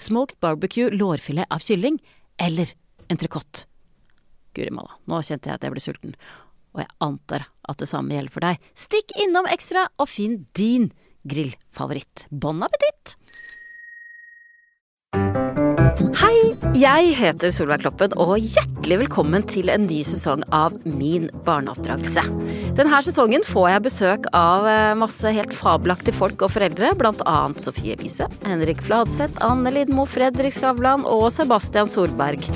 smoked barbecue lårfilet av kylling, eller entrecôte. Guri malla, nå kjente jeg at jeg ble sulten, og jeg antar at det samme gjelder for deg. Stikk innom Ekstra og finn din grillfavoritt. Bon appétit! Hei, jeg heter Solveig Kloppen, og hjertelig velkommen til en ny sesong av Min barneoppdragelse. Denne sesongen får jeg besøk av eh, masse helt fabelaktige folk og foreldre, annet Sofie Elise, Henrik Fladseth, Anne Lindmo, Fredrik Skavlan og Sebastian Solberg.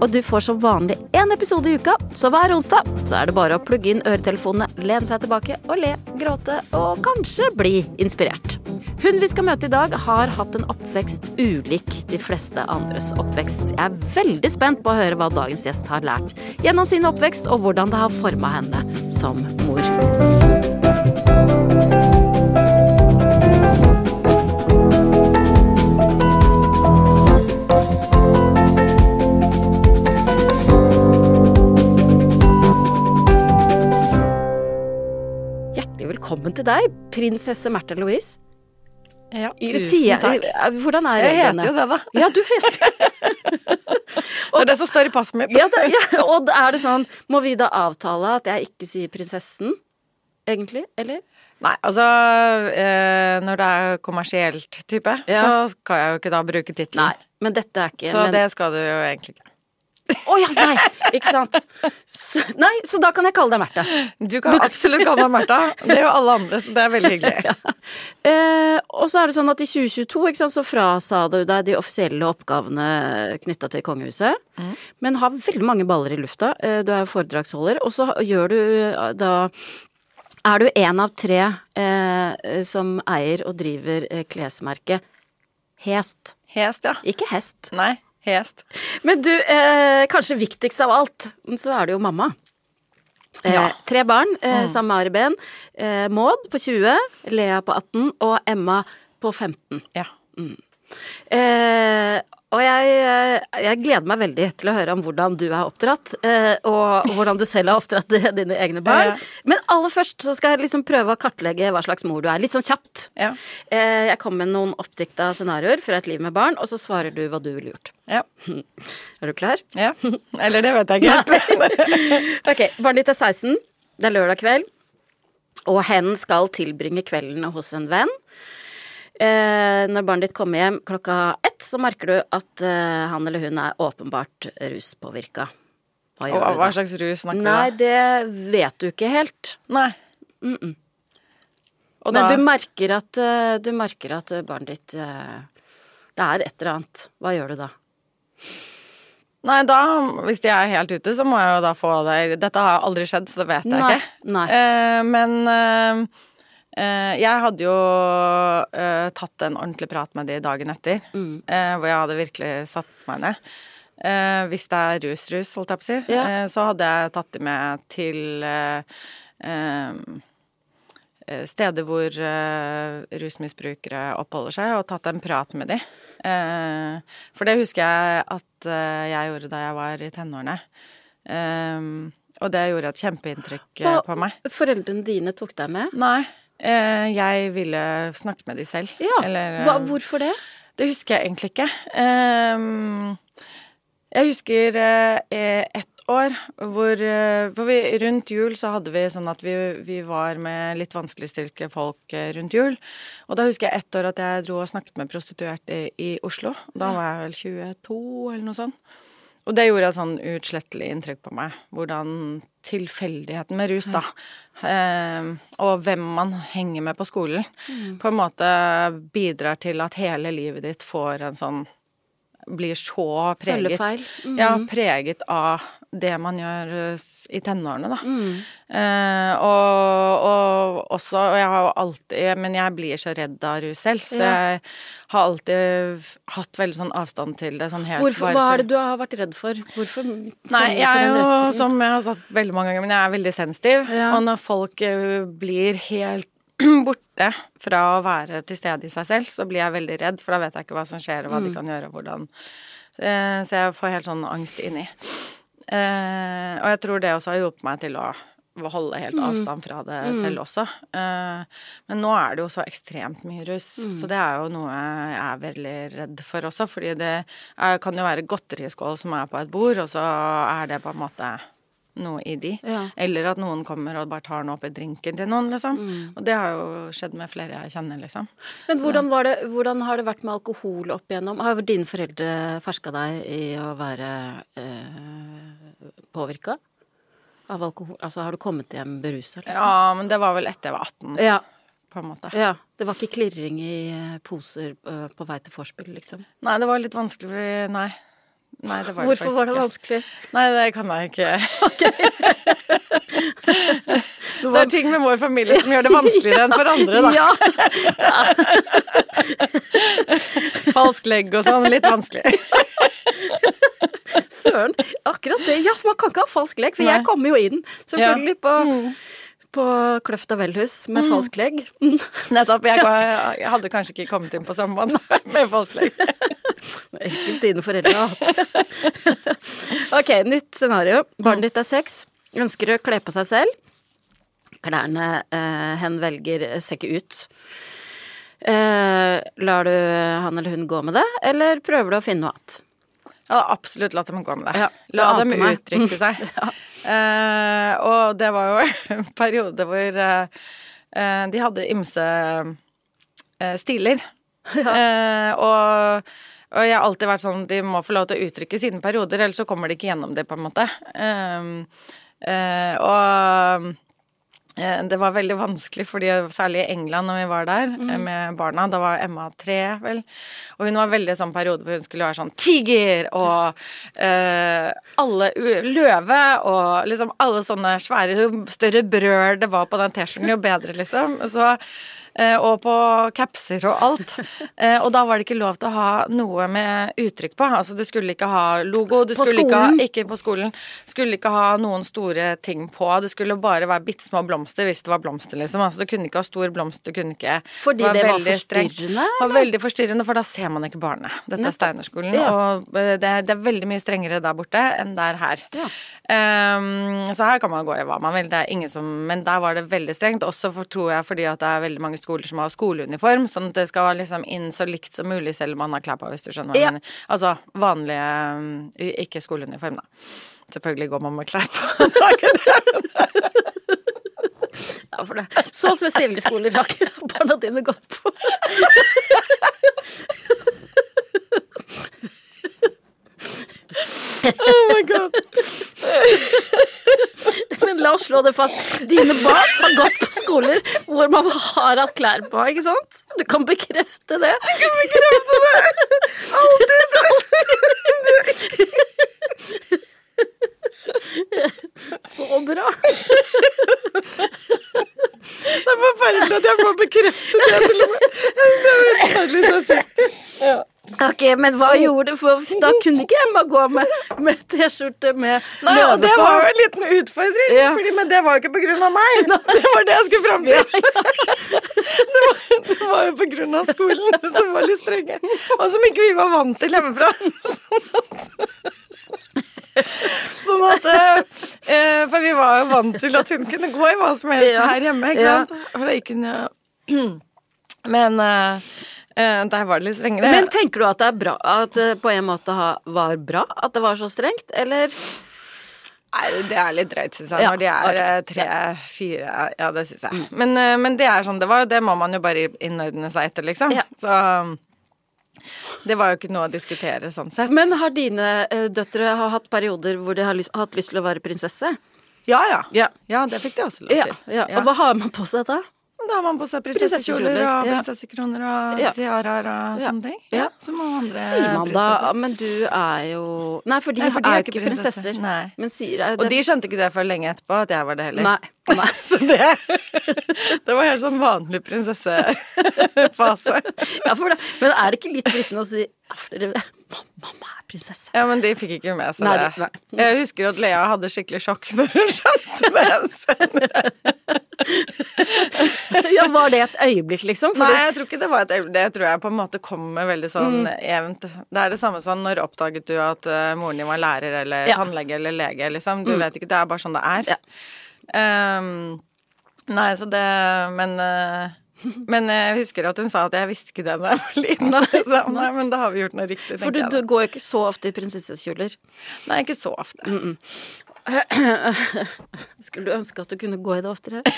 Og du får som vanlig én episode i uka, så hver onsdag så er det bare å plugge inn øretelefonene, lene seg tilbake og le, gråte og kanskje bli inspirert. Hun vi skal møte i dag, har hatt en oppvekst ulik de fleste andres oppvekst. Jeg er veldig spent på å høre hva dagens gjest har lært gjennom sin oppvekst, og hvordan det har forma henne som mor. Velkommen til deg, prinsesse Märtha Louise. Ja, tusen takk. Hvordan er Jeg heter jo det, da. Ja, du heter Det er det som står i passet mitt. ja, det, ja, Og er det sånn Må vi da avtale at jeg ikke sier prinsessen? Egentlig? Eller? Nei, altså eh, Når det er kommersielt type, Ja. så skal jeg jo ikke da bruke tittelen. Men dette er ikke Så men... det skal du jo egentlig ikke. Å ja, nei! Ikke sant? Så, nei, så da kan jeg kalle deg Märtha. Du kan absolutt kalle meg Märtha. Det gjør alle andre, så det er veldig hyggelig. Eh, og så er det sånn at i 2022 ikke sant, så frasa du deg de offisielle oppgavene knytta til kongehuset. Mm. Men har veldig mange baller i lufta. Eh, du er jo foredragsholder, og så gjør du eh, da er du en av tre eh, som eier og driver eh, klesmerket Hest. Hest, ja. Ikke hest. Nei, hest. Men du, eh, kanskje viktigst av alt, så er det jo mamma. Eh, Ja. Tre barn eh, sammen med Ari Behn. Eh, Maud på 20, Lea på 18 og Emma på 15. Ja. Eh, og jeg, eh, jeg gleder meg veldig til å høre om hvordan du er oppdratt, eh, og hvordan du selv har oppdratt dine egne barn. Men aller først så skal jeg liksom prøve å kartlegge hva slags mor du er. Litt sånn kjapt. Ja. Eh, jeg kommer med noen oppdikta scenarioer fra et liv med barn, og så svarer du hva du ville gjort. Ja. Er du klar? ja. Eller det vet jeg ikke helt. Ok, barnet ditt er 16, det er lørdag kveld, og hen skal tilbringe kvelden hos en venn. Eh, når barnet ditt kommer hjem klokka ett, så merker du at eh, han eller hun er åpenbart ruspåvirka. Hva gjør du hva da? slags rus snakker Nei, vi da? det vet du ikke helt. Nei. Mm-mm. Og Men da du merker at, eh, du merker at eh, barnet ditt eh, Det er et eller annet. Hva gjør du da? Nei, da, hvis de er helt ute, så må jeg jo da få det Dette har aldri skjedd, så det vet jeg Nei, ikke. nei. Eh, men Eh, jeg hadde jo eh, tatt en ordentlig prat med de dagen etter, Mm. eh, hvor jeg hadde virkelig satt meg ned. Eh, hvis det er rus-rus, holdt jeg på å si, Ja. eh, så hadde jeg tatt de med til eh, eh, eh, steder hvor eh, rusmisbrukere oppholder seg, og tatt en prat med de. Eh, for det husker jeg at eh, jeg gjorde da jeg var i tenårene. Eh, og det gjorde et kjempeinntrykk eh, på meg. Foreldrene dine tok deg med? Nei, eh, jeg ville snakke med de selv. Ja. Eller, Hva, eh, hvorfor det? Det husker jeg egentlig ikke. Ehm, jeg husker eh, ett år hvor, eh, hvor vi rundt jul så hadde vi sånn at vi, vi var med litt vanskeligstilte folk eh, rundt jul. Og da husker jeg ett år at jeg dro og snakket med prostituerte i, i Oslo. Da var jeg vel 22 eller noe sånt. Og det gjorde et sånn uutslettelig inntrykk på meg. Hvordan tilfeldigheten med rus, da, eh, og hvem man henger med på skolen, på en måte bidrar til at hele livet ditt får en sånn Blir så preget Mm. Ja, preget av det man gjør eh, i tenårene, da. Mm. Eh, og, og også Og jeg har jo alltid Men jeg blir så redd av rus selv, så Ja. jeg har alltid hatt veldig sånn avstand til det. Sånn helt Hvorfor, bare hva er det du har vært redd for? Hvorfor Nei, jeg er jo, som jeg har sagt veldig mange ganger, men jeg er veldig sensitiv. Ja. Og når folk eh, blir helt borte fra å være til stede i seg selv, så blir jeg veldig redd, for da vet jeg ikke hva som skjer, og hva Mm. de kan gjøre, og hvordan. Eh, Så jeg får helt sånn angst inni. Eh, Og jeg tror det også har hjulpet meg til å holde helt Mm. avstand fra det selv også. Eh, Men nå er det jo så ekstremt mye russ, Mm. så det er jo noe jeg er veldig redd for også. Fordi det er, kan jo være godteriskål som er på et bord, og så er det på en måte noe i de. Ja. Eller at noen kommer og bare tar noe oppi drinken til noen, liksom. Mm. Og det har jo skjedd med flere jeg kjenner, liksom. Men hvordan, var det, hvordan har det vært med alkohol opp igjennom? Har dine foreldre ferska deg i å være eh, påvirka av alkohol? Altså har du kommet hjem berusa, liksom? Ja, men det var vel etter jeg var 18, Ja, ja. Det var ikke klirring i poser eh, på vei til vorspiel, liksom? Nei, det var litt vanskelig, Nei. Nei, det var det Hvorfor var det ikke. vanskelig? Nei, det kan jeg ikke. Det er ting med vår familie som gjør det vanskeligere enn for andre, da. Ja. Falsk legg og sånn, litt vanskelig. Søren. Akkurat det. Ja, man kan ikke ha falsk legg, for Nei. jeg kommer jo inn, selvfølgelig, på, på Kløfta Velhus med falsk legg. Mm. Nettopp. Jeg, jeg hadde kanskje ikke kommet inn på måte med falsk legg. Enkelt dine foreldre har hatt. ok, nytt scenario. Barnet ditt er seks. Ønsker å kle på seg selv. Klærne eh, hen velger ser ikke ut. Eh, lar du han eller hun gå med det, eller prøver du å finne noe annet? Jeg hadde absolutt latt dem gå med det. Ja, La dem meg. uttrykke seg. eh, og det var jo en periode hvor eh, de hadde ymse eh, stiler. Eh, og, og jeg har alltid vært sånn de må få lov til å uttrykke sine perioder, ellers så kommer de ikke gjennom det, på en måte. Eh, eh, og Det var veldig vanskelig, fordi særlig i England når vi var der mm. med barna, da var Emma tre, vel, og hun var veldig i sånn periode hvor hun skulle være sånn tiger og eh, alle løve og liksom alle sånne svære Jo større brøl det var på den T-skjorten, jo bedre, liksom. Så eh, og på capser og alt. Eh, og da var det ikke lov til å ha noe med uttrykk på. Altså du skulle ikke ha logo, du På skulle ikke ha? Ikke på skolen. Skulle ikke ha noen store ting på. Det skulle bare være bitte små blomster hvis det var blomster, liksom. Altså du kunne ikke ha stor blomst, du kunne ikke Fordi det var veldig strengt. forstyrrende, Det var veldig forstyrrende, for da ser man ikke barnet. Dette er Steinerskolen, Ja. og eh, det, det er veldig mye strengere der borte enn der her. Ja. Um, så her kan man gå i hva man vil, det er ingen som Men der var det veldig strengt, også for, tror jeg fordi at det er veldig mange skoler som har skoleuniform, sånn at det skal være liksom inn så likt som mulig selv om man har klær på, hvis du skjønner hva Ja. jeg mener. Altså vanlige um, Ikke skoleuniform, da. Selvfølgelig går man med klær på. Ja, for det. Så spesielle skoler har ikke barna dine gått på. Oh my god. Men la oss slå det fast. Dine barn har gått på skoler hvor man har hatt klær på, ikke sant? Du kan bekrefte det. Jeg kan bekrefte det! Alltid. Så bra. Det er forferdelig at jeg må bekrefte det. Det er forferdelig å se. Ja. Ok, men hva gjorde du? For da kunne ikke Emma gå med, med T-skjorte med Nei, og det var jo en liten utfordring, Ja. fordi, men det var jo ikke på grunn av meg. Det var det jeg skulle fram til. Det, var, det var jo på grunn av skolen, som var litt strenge. Og som ikke vi var vant til hjemmefra. Sånn at, sånn eh, eh, For vi var jo vant til at hun kunne gå i hva som helst Ja. her hjemme, ikke Ja. sant. For da gikk hun jo Men eh, der var det litt strengere. Men tenker du at det er bra At det på en måte ha, var bra at det var så strengt, eller? Nei, det er litt drøyt, syns jeg, Ja, når de er ok. eh, tre-fire Ja, det syns jeg. Men, eh, men det er sånn det var, det må man jo bare innordne seg etter, liksom. Ja. Så um, det var jo ikke noe å diskutere sånn sett. Men har dine eh, døtre har hatt perioder hvor de har lyst, hatt lyst til å være prinsesse? Ja, ja. Ja. Ja, det fikk de også lov Ja, til. ja. Og hva har man på seg da? Da har man på seg prinsessekjoler og prinsessekroner og Ja. tiaraer og sånne ting. Ja. Som alle andre Sier man da. Men du er jo Nei, for de, Nei, for de er jo ikke prinsesser. prinsesser. Men sier det... Og de skjønte ikke det før lenge etterpå, at jeg var det heller. Nei. nei. Så det Det var helt sånn vanlig prinsessefase. Ja, for det. Men er det ikke litt fristende å si Mamma er prinsesse. Ja, men de fikk ikke med seg det. nei. Jeg husker at Lea hadde skikkelig sjokk når hun skjønte det senere. Ja, Var det et øyeblikk, liksom? For Nei, jeg tror ikke det var et øyeblikk. Det tror jeg på en måte kommer veldig sånn Mm. jevnt. Det er det samme som når oppdaget du at uh, moren din var lærer eller Ja. tannlege eller lege, liksom. Du Mm. vet ikke, det er bare sånn det er. Ja. Um, nei, så det Men eh, men jeg husker at hun sa at jeg visste ikke det da jeg var liten. Nei, nei, men da har vi gjort noe riktig, tenker du, For du du går jo ikke så ofte i prinsessekjoler. Nei, ikke så ofte. Skulle du ønske at du kunne gå i det oftere?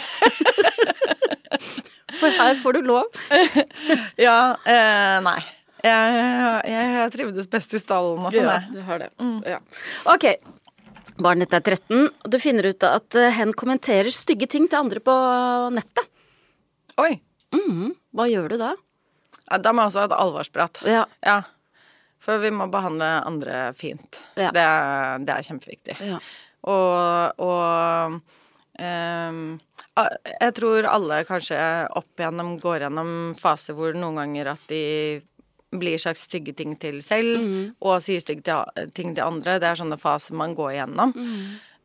For her får du lov. Ja, eh, nei. Jeg, jeg, jeg trivdes best i stallen og sånn, Ja, du har det. Ja. Ok. Barnet ditt er 13, og du finner ut at eh, hen kommenterer stygge ting til andre på nettet. Oi. Mm. Hva gjør du da? Ja, da må jeg også ha et alvorsprat. Ja. Ja. For vi må behandle andre fint. Ja. Det, det er kjempeviktig. ja. Og, og Um, jeg tror alle kanskje opp igjennom går gjennom faser hvor noen ganger at de blir slags stygge ting til selv, og sier stygge ting til andre. Det er sånne faser man går igjennom.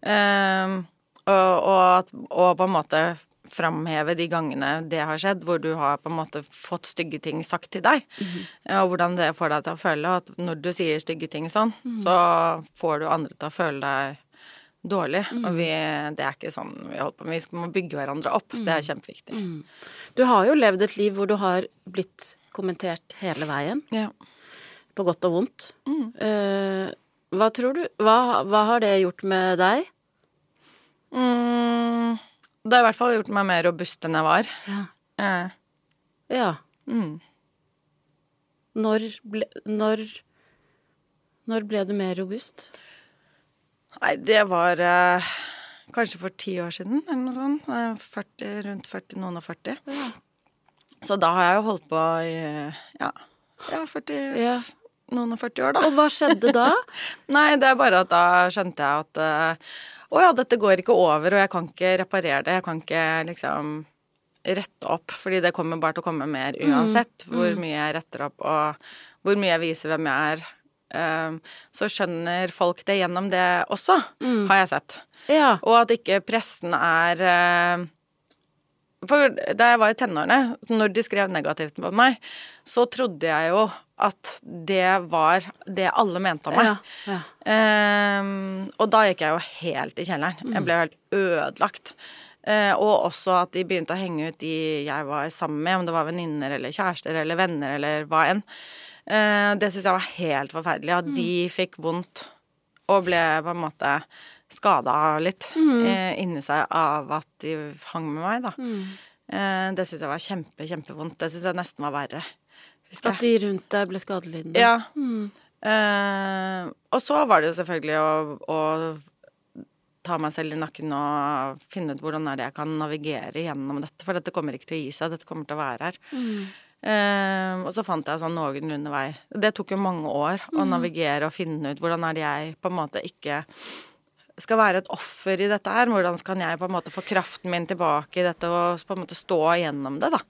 Ehm, og, og, og på en måte framheve de gangene det har skjedd, hvor du har på en måte fått stygge ting sagt til deg. Og hvordan det får deg til å føle at når du sier stygge ting sånn, så får du andre til å føle deg dårlig. Og vi, det er ikke sånn vi holder på med. Vi skal- må bygge hverandre opp. Det er kjempeviktig. Du har jo levd et liv hvor du har blitt kommentert hele veien, Ja. på godt og vondt. Uh, hva tror du hva, hva har det gjort med deg? Mm, det har i hvert fall gjort meg mer robust enn jeg var. Ja. Uh. ja. mm. Når ble Når Når ble du mer robust? Nei, det var eh, kanskje for ti år siden, eller noe sånt. Eh, 40, rundt 40, noen og 40. Så da har jeg jo holdt på i ja, ja 40, Ja. noen og 40 år, da. Og hva skjedde da? Nei, det er bare at da skjønte jeg at eh, å ja, dette går ikke over, og jeg kan ikke reparere det. Jeg kan ikke liksom rette opp, fordi det kommer bare til å komme mer uansett hvor mye jeg retter opp, og hvor mye jeg viser hvem jeg er. Um, så skjønner folk det gjennom det også, har jeg sett. Ja. Og at ikke pressen er eh, For da jeg var i tenårene, når de skrev negativt på meg, så trodde jeg jo at det var det alle mente om meg. Ja. ja. Um, og da gikk jeg jo helt i kjelleren. Jeg ble jo helt ødelagt. Uh, og også at de begynte å henge ut de jeg var sammen med, om det var venninner eller kjærester eller venner eller hva enn. Eh, det syns jeg var helt forferdelig. At de fikk vondt og ble på en måte skada litt mm. inni seg av at de hang med meg, da. Mm. det syns jeg var kjempe, kjempevondt. Det syns jeg nesten var verre. At de rundt deg ble skadelidende? Ja. Eh, og så var det jo selvfølgelig å, å ta meg selv i nakken og finne ut hvordan er det jeg kan navigere gjennom dette. For dette kommer ikke til å gi seg, dette kommer til å være her. Eh, og så fant jeg sånn noenlunde vei. Det tok jo mange år å navigere og finne ut hvordan er det jeg på en måte ikke skal være et offer i dette her. Hvordan kan jeg på en måte få kraften min tilbake i dette og på en måte stå igjennom det, da.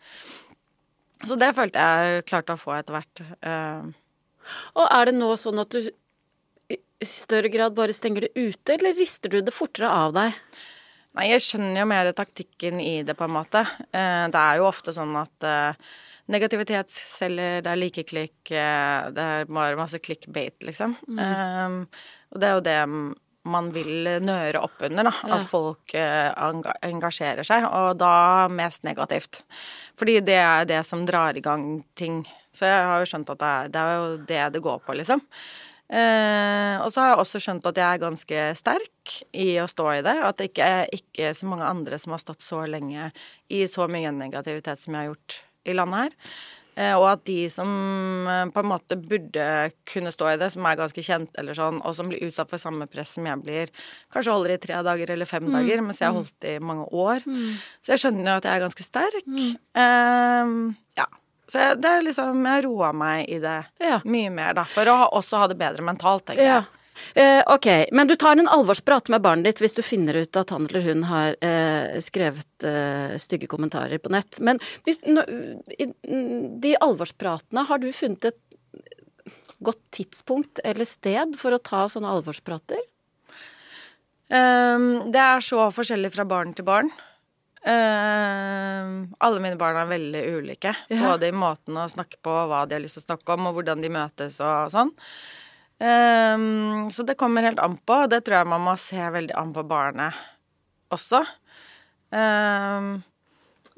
Så det følte jeg klarte å få etter hvert. Uh, og er det nå sånn at du i større grad bare stenger det ute, eller rister du det fortere av deg? Nei, jeg skjønner jo mer taktikken i det, på en måte. Uh, det er jo ofte sånn at uh, negativitet selger, det er likeklikk, det er bare masse clickbait, liksom. Mm. Um, og det er jo det man vil nøre opp under, da. At folk engasjerer seg, og da mest negativt. Fordi det er det som drar i gang ting. Så jeg har jo skjønt at det er, det er jo det det går på, liksom. Uh, og så har jeg også skjønt at jeg er ganske sterk i å stå i det. At det ikke er ikke så mange andre som har stått så lenge i så mye negativitet som jeg har gjort i landet her. Eh, og at de som eh, på en måte burde kunne stå i det, som er ganske kjent eller sånn, og som blir utsatt for samme press som jeg blir, kanskje holder i tre dager eller fem mm. dager, mens jeg har mm. holdt i mange år. Mm. Så jeg skjønner jo at jeg er ganske sterk. Mm. Uh, ja. Så jeg, det er liksom Jeg roa meg i det ja. mye mer, da. For å også ha det bedre mentalt, tenker ja. Eh, ok, men du tar en alvorsprat med barnet ditt hvis du finner ut at han eller hun har eh, skrevet eh, stygge kommentarer på nett. Men hvis, no, i de alvorspratene, har du funnet et godt tidspunkt eller sted for å ta sånne alvorsprater? Um, det er så forskjellig fra barn til barn. Uh, alle mine barn er veldig ulike. Ja. Både i måten å snakke på, hva de har lyst til å snakke om, og hvordan de møtes og sånn. Um, så det kommer helt an på. Det tror jeg man må se veldig an på barnet også. Um,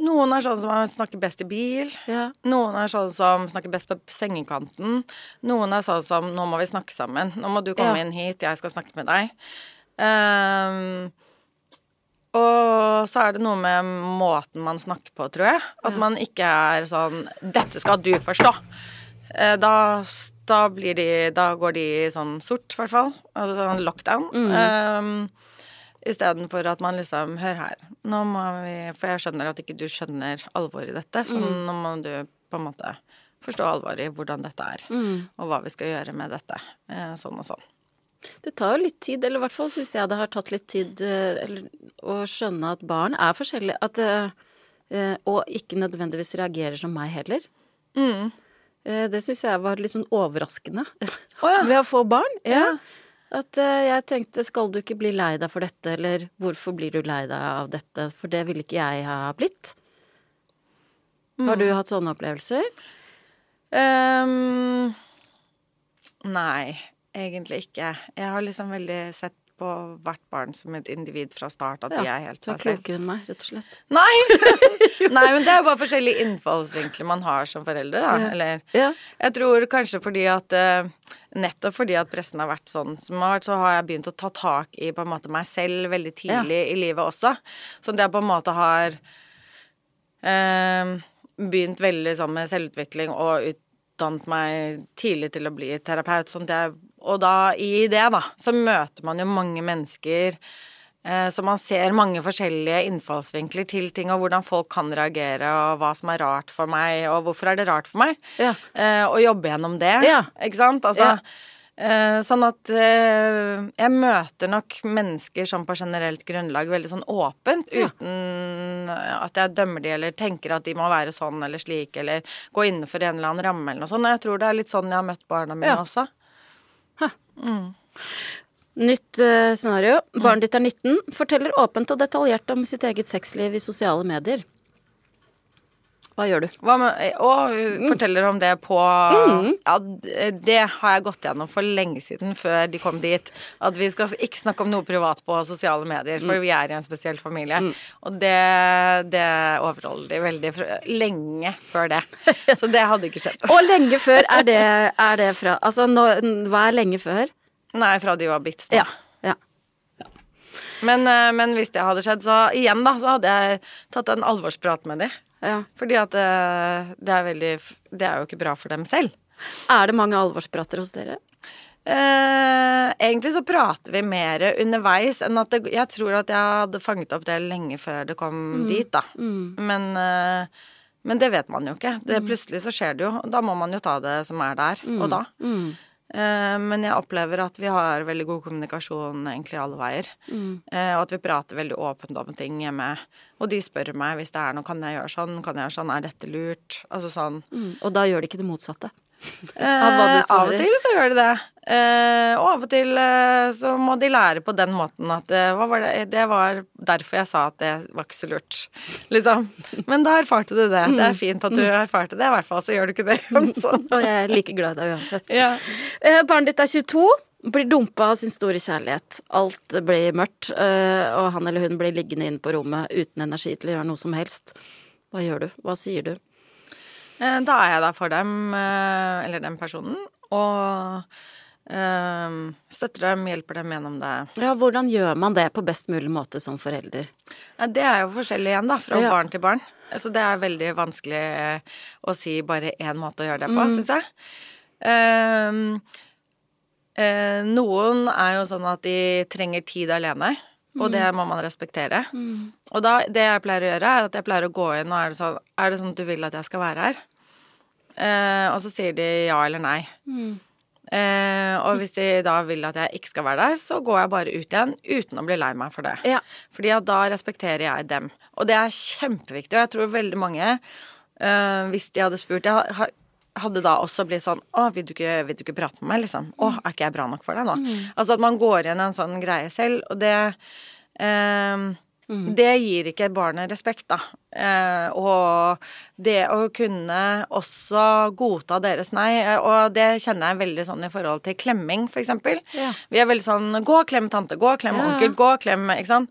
noen er sånn som snakker best i bil. Ja. Noen er sånn som snakker best på sengekanten. Noen er sånn som 'nå må vi snakke sammen'. 'Nå må du komme ja. inn hit, jeg skal snakke med deg'. Um, og så er det noe med måten man snakker på, tror jeg. At ja. man ikke er sånn 'Dette skal du forstå'. Eh, da da blir de Da går de sånn sort, i hvert fall. Altså sånn lockdown. Mm. Um, Istedenfor at man liksom Hør her, nå må vi For jeg skjønner at ikke du skjønner alvoret i dette, så mm. nå må du på en måte forstå alvoret i hvordan dette er, mm. og hva vi skal gjøre med dette. Eh, sånn og sånn. Det tar jo litt tid, eller i hvert fall syns jeg det har tatt litt tid eh, eller, å skjønne at barn er forskjellige. At, og ikke nødvendigvis reagerer som meg heller. Mm. Eh, det syns jeg var litt sånn overraskende oh, ja. ved å få barn. Ja. At uh, jeg tenkte skal du ikke bli lei deg for dette, eller hvorfor blir du lei deg av dette, for det ville ikke jeg ha blitt. Mm. Har du hatt sånne opplevelser? Um, nei, egentlig ikke. Jeg har liksom veldig sett på hvert barn som et individ fra start, at ja, de er helt seg selv. Du er klokere enn meg, rett og slett. Nei! Nei, men det er jo bare forskjellige innfallsvinkler man har som foreldre, da. Ja. Eller ja. Jeg tror kanskje fordi at uh, Nettopp fordi at pressen har vært sånn som har vært, så har jeg begynt å ta tak i på en måte meg selv veldig tidlig i livet også. Så det på en måte har eh, begynt veldig sånn med selvutvikling og ut utdannet meg tidlig til å bli terapeut. Sånn at jeg, og da, i det, da, så møter man jo mange mennesker. Eh, så man ser mange forskjellige innfallsvinkler til ting, og hvordan folk kan reagere, og hva som er rart for meg, og hvorfor er det rart for meg. Ja. Eh, og jobbe gjennom det, ja. ikke sant. Altså, ja. Eh, sånn at jeg møter nok mennesker sånn på generelt grunnlag veldig sånn åpent, uten at jeg dømmer de eller tenker at de må være sånn eller slik, eller gå innenfor en eller annen ramme eller noe sånt. Jeg tror det er litt sånn jeg har møtt barna mine også. Mm. Nytt uh, scenario. Barnet ditt er 19, forteller åpent og detaljert om sitt eget sexliv i sosiale medier. Hva gjør du? Hva med, og forteller om det på mm. Ja, det har jeg gått gjennom for lenge siden, før de kom dit. At vi skal ikke snakke om noe privat på sosiale medier, for mm. vi er i en spesiell familie. Mm. Og det, det overholder de veldig lenge før det. Så det hadde ikke skjedd. og lenge før, er det, er det fra Altså, nå, hva er lenge før? Nei, fra de var bitte små. Ja. Men, eh, men, hvis det hadde skjedd, så igjen, da, så hadde jeg tatt en alvorsprat med dem. Ja. Fordi at det, eh, er veldig Det er jo ikke bra for dem selv. Er det mange alvorsprater hos dere? Eh, egentlig så prater vi mer underveis enn at det, Jeg tror at jeg hadde fanget opp det lenge før det kom mm. dit, da. Mm. Men, eh, men, det vet man jo ikke. Det, mm. plutselig så skjer det jo. Da må man jo ta det som er der og mm. da. Eh, men jeg opplever at vi har veldig god kommunikasjon egentlig alle veier. Mm. og at vi prater veldig åpent om ting hjemme. Og de spør meg hvis det er noe kan jeg gjøre sånn, kan jeg gjøre sånn, er dette lurt? Altså sånn. Mm. Og da gjør de ikke det motsatte. Eh, Av og til så gjør de det. Eh, og av og til eh, så må de lære på den måten at eh, var det? det var derfor jeg sa at det var ikke så lurt. Liksom. Men da erfarte du det. Det er fint at du erfarte det, i hvert fall. Så gjør du ikke det igjen. Sånn. Og jeg er like glad i deg uansett. Ja. Eh, Barnet ditt er 22, blir dumpa av sin store kjærlighet. Alt blir mørkt, eh, og han eller hun blir liggende inne på rommet uten energi til å gjøre noe som helst. Hva gjør du? Hva sier du? Eh, Da er jeg der for dem, eh, eller den personen, og eh, støtter dem, hjelper dem gjennom det. Ja, hvordan gjør man det på best mulig måte som forelder? Det er jo forskjellig igjen, da, fra Ja. barn til barn. Så det er veldig vanskelig å si bare én måte å gjøre det på, Mm. syns jeg. Noen er jo sånn at de trenger tid alene, og det Mm. må man respektere. Og da, det jeg pleier å gjøre, er at jeg pleier å gå inn og er det sånn Er det sånn at du vil at jeg skal være her? Eh, og så sier de ja eller nei. Mm. Eh, og hvis de da vil at jeg ikke skal være der, så går jeg bare ut igjen uten å bli lei meg for det. Ja. Fordi da respekterer jeg dem. Og det er kjempeviktig, og jeg tror veldig mange, eh, hvis de hadde spurt jeg ha- hadde da også blitt sånn Å, vil du ikke, vil du ikke prate med meg, liksom? Å, er ikke jeg bra nok for deg nå? Altså at man går igjen en sånn greie selv, og det eh, Det gir ikke barnet respekt, da. Eh, og det å kunne også godta deres nei, eh, og det kjenner jeg veldig sånn i forhold til klemming, for eksempel. Ja. Vi er veldig sånn gå og klem tante, gå og klem Ja. onkel, gå og klem Ikke sant.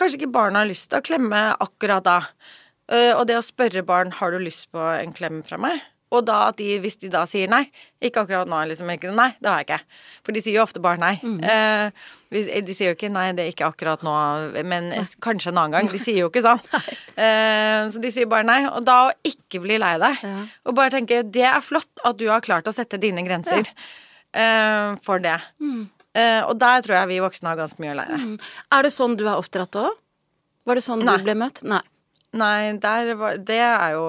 Kanskje ikke barna har lyst til å klemme akkurat da. Eh, og det å spørre barn har du lyst på en klem fra meg, og da at de, hvis de da sier nei Ikke akkurat nå, liksom. Ikke, nei, det har jeg ikke. For de sier jo ofte bare nei. Eh, de sier jo ikke nei, det er ikke akkurat nå, men kanskje en annen gang. De sier jo ikke sånn. Eh, så de sier bare nei. Og da å ikke bli lei deg, Ja. og bare tenke det er flott at du har klart å sette dine grenser eh, for det. Eh, og der tror jeg vi voksne har ganske mye å lære. Mm. Er det sånn du er oppdratt òg? Var det sånn Nei. du ble møtt? Nei. Nei, var, det er jo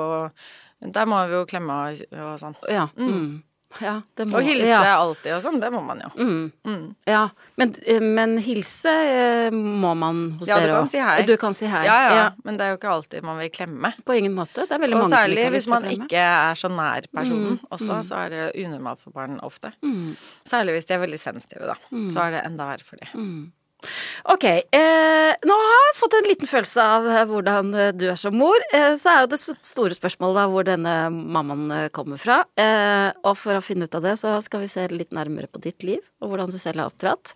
Der må vi jo klemme og, og sånn. Ja. Mm. ja det må Og hilse Ja. alltid og sånn, det må man jo. Mm. Mm. ja. Men, eh, men hilse eh, må man hos Ja, du dere kan òg. si hei. Du kan si hei. Ja, ja, men det er jo ikke alltid man vil klemme. På ingen måte. Det er veldig Og mange som særlig ikke har hvis lyst til å man ikke er så nær personen Mm, også, så er det unormalt for barn ofte. Mm. Særlig hvis de er veldig sensitive, da. Så er det enda verre for dem. Ok, eh, nå har jeg fått en liten følelse av eh, hvordan eh, du er som mor. Eh, så er jo det store spørsmålet da hvor denne mammaen eh, kommer fra. Eh, og for å finne ut av det, så skal vi se litt nærmere på ditt liv, og hvordan du selv er oppdratt.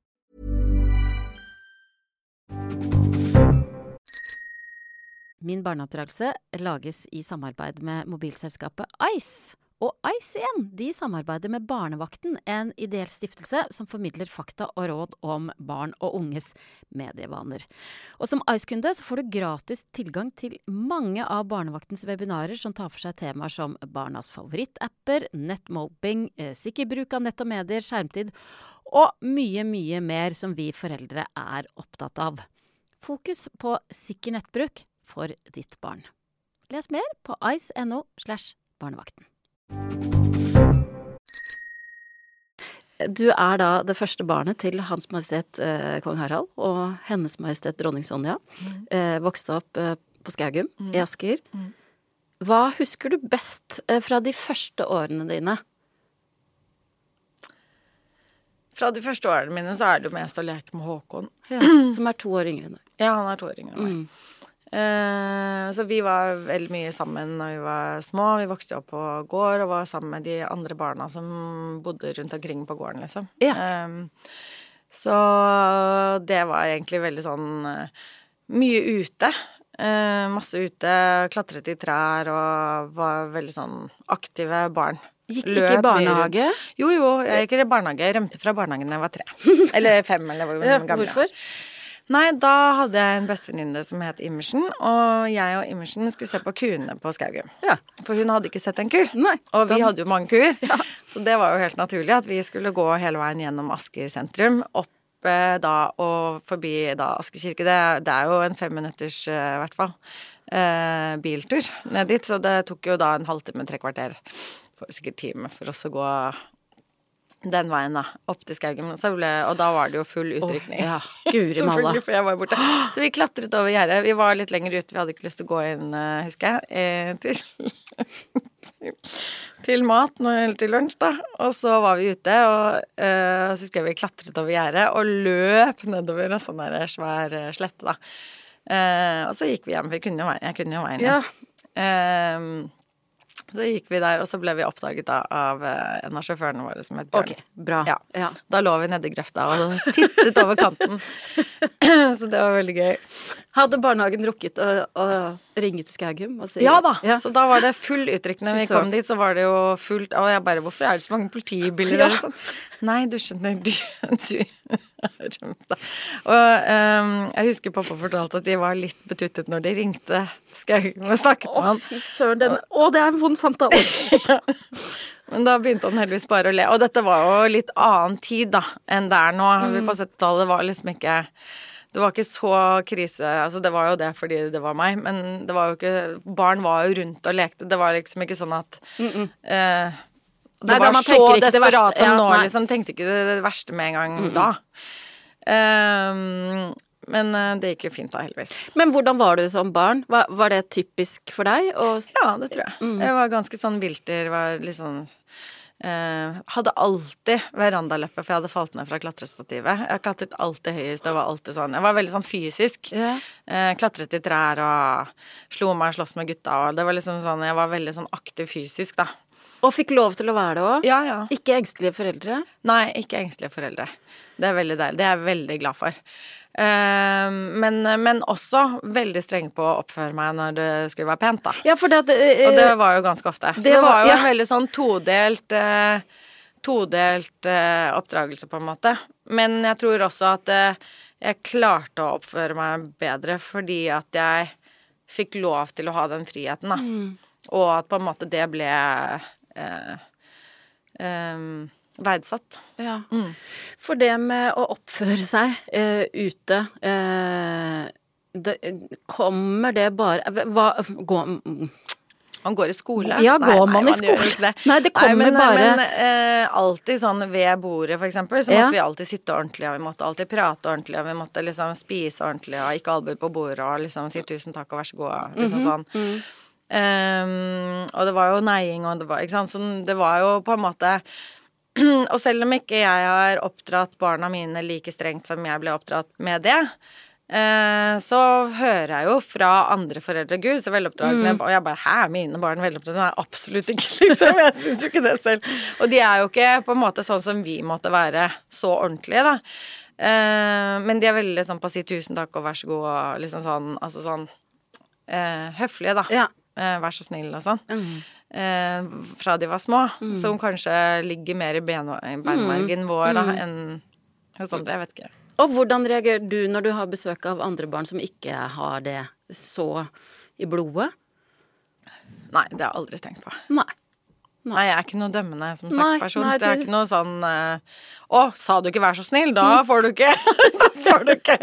Min barneoppdragelse lages i samarbeid med mobilselskapet Ice. Og Ice igjen, de samarbeider med Barnevakten, en ideell stiftelse som formidler fakta og råd om barn og unges medievaner. Og som Ice-kunde så får du gratis tilgang til mange av Barnevaktens webinarer som tar for seg temaer som barnas favorittapper, nettmobbing, eh, sikker bruk av nett og medier, skjermtid og mye, mye mer som vi foreldre er opptatt av. Fokus på sikker nettbruk for ditt barn. Les mer på ice.no slash barnevakten. Du er da det første barnet til Hans Majestet eh, Kong Harald og Hennes Majestet Dronning Sonja. Eh, vokste opp eh, på Skaugum i Asker. Hva husker du best eh, fra de første årene dine? Fra de første årene mine så er det jo mest å leke med Håkon. Som er to år yngre enn deg. Ja, han er to år yngre enn meg. Eh, så vi var veldig mye sammen da vi var små. Vi vokste opp på gård og var sammen med de andre barna som bodde rundt omkring på gården, liksom. Ja. Eh, så det var egentlig veldig sånn eh, mye ute. Eh, masse ute, klatret i trær og var veldig sånn aktive barn. Gikk Løp ikke i barnehage? Jo, jo, jeg gikk i barnehage. Jeg rømte fra barnehagen da jeg var tre. Eller fem, eller hvor gammel jeg var. hvorfor? Nei, da hadde jeg en bestevenninne som het Immersen, og jeg og Immersen skulle se på kuene på Skaugum. Ja. For hun hadde ikke sett en ku. Nei, Og vi den... hadde jo mange kuer. Så det var jo helt naturlig at vi skulle gå hele veien gjennom Asker sentrum. Opp eh, da og forbi da Asker kirke. Det, det er jo en femminutters, i i hvert fall, uh, biltur ned dit. Så det tok jo da en halvtime, tre kvarter, for sikkert time, for oss å gå den veien, da. Opp til Skaugen. Og da var det jo full utrykning. ja, guri malla. For jeg var borte. Så vi klatret over gjerdet. Vi var litt lenger ute, vi hadde ikke lyst til å gå inn, eh, husker jeg, eh, til, til mat eller til lunsj, da. Og så var vi ute, og uh, så husker jeg vi klatret over gjerdet og løp nedover en sånn der svær slette, da. Uh, og så gikk vi hjem, for jeg kunne jo veien, jeg kunne jo veien Ja. hjem. Så gikk vi der, og så ble vi oppdaget da av eh, en av sjåførene våre som het Bjørn. Ok, bra. Ja. Ja. Da lå vi nedi grøfta og tittet over kanten. så det var veldig gøy. Hadde barnehagen rukket å, å ringe til Skaugum og si Ja da, Ja. så da var det full uttrykk Når vi kom dit, så var det jo fullt Og jeg bare Hvorfor er det så mange politibiler og Sånn. Nei, du skjønner, du, du. Og um, jeg husker pappa fortalte at de var litt betuttet når de ringte Skaugum og snakket med han. fy søren. Den, å, det er en vond samtale. Men da begynte han heldigvis bare å le. Og dette var jo litt annen tid da enn det er nå. Mm. På 70-tallet var liksom ikke Det var ikke så krise Altså, det var jo det fordi det var meg, men det var jo ikke Barn var jo rundt og lekte. Det var liksom ikke sånn at eh, Det Nei, var man så desperat som Ja, nå, liksom. Tenkte ikke det, verste med en gang da. Um, men eh, det gikk jo fint da, heldigvis. Men hvordan var du som barn? Var, var det typisk for deg? Og... Ja, det tror jeg. Jeg var ganske sånn vilter, var litt sånn eh, Hadde alltid verandaleppe, for jeg hadde falt ned fra klatrestativet. Jeg klatret alltid høyest og var alltid sånn Jeg var veldig sånn fysisk. Yeah. Uh, klatret i trær og slo meg og sloss med gutta og det var liksom sånn Jeg var veldig sånn aktiv fysisk, da. Og fikk lov til å være det òg? Ja, ja. Ikke engstelige foreldre? Nei, ikke engstelige foreldre. Det er veldig deilig. Det er jeg veldig glad for. Eh, men, men også veldig streng på å oppføre meg når det skulle være pent, da. Ja, for det at eh, Og det var jo ganske ofte. Så det det var- var jo ja. en veldig sånn todelt eh, Todelt eh, oppdragelse, på en måte. Men jeg tror også at eh, jeg klarte å oppføre meg bedre fordi at jeg fikk lov til å ha den friheten, da. Mm. Og at på en måte det ble eh, eh, verdsatt. Ja. Mm. For det med å oppføre seg eh, ute eh, det, Kommer det bare hva, gå, Man går i skole. Ja, går man i gjør skole? det. Nei, det kommer men, bare- Men eh, alltid sånn ved bordet, for eksempel, så Ja. måtte vi alltid sitte ordentlig, og vi måtte alltid prate ordentlig, og vi måtte liksom spise ordentlig, og ikke albuer på bordet, og liksom si tusen takk og vær så god, og liksom -hmm. sånn. Ehm, og det var jo neiing, og det var Ikke sant. Så det var jo på en måte Og selv om ikke jeg har oppdratt barna mine like strengt som jeg ble oppdratt med det, eh, så hører jeg jo fra andre foreldre Gud, så veloppdragne Og jeg bare Hæ, mine barn veloppdragne? Nei, absolutt ikke, liksom. Jeg syns jo ikke det selv. Og de er jo ikke på en måte sånn som vi måtte være, så ordentlige, da. Eh, men de er veldig sånn på å si tusen takk og vær så god og liksom sånn Altså sånn eh, høflige, da. Ja. Eh, vær så snill og sånn. Mm. Eh, fra de var små. Som kanskje ligger mer i ben, i beinmargen vår da, enn hos andre. Jeg vet ikke. Og hvordan reagerer du når du har besøk av andre barn som ikke har det så i blodet? Nei, det har jeg aldri tenkt på. Nei. Nei, jeg er ikke noe dømmende som sagt Nei, person. nei, Det er ikke noe sånn eh, Å, sa du ikke 'vær så snill'? Da får du ikke Da får du ikke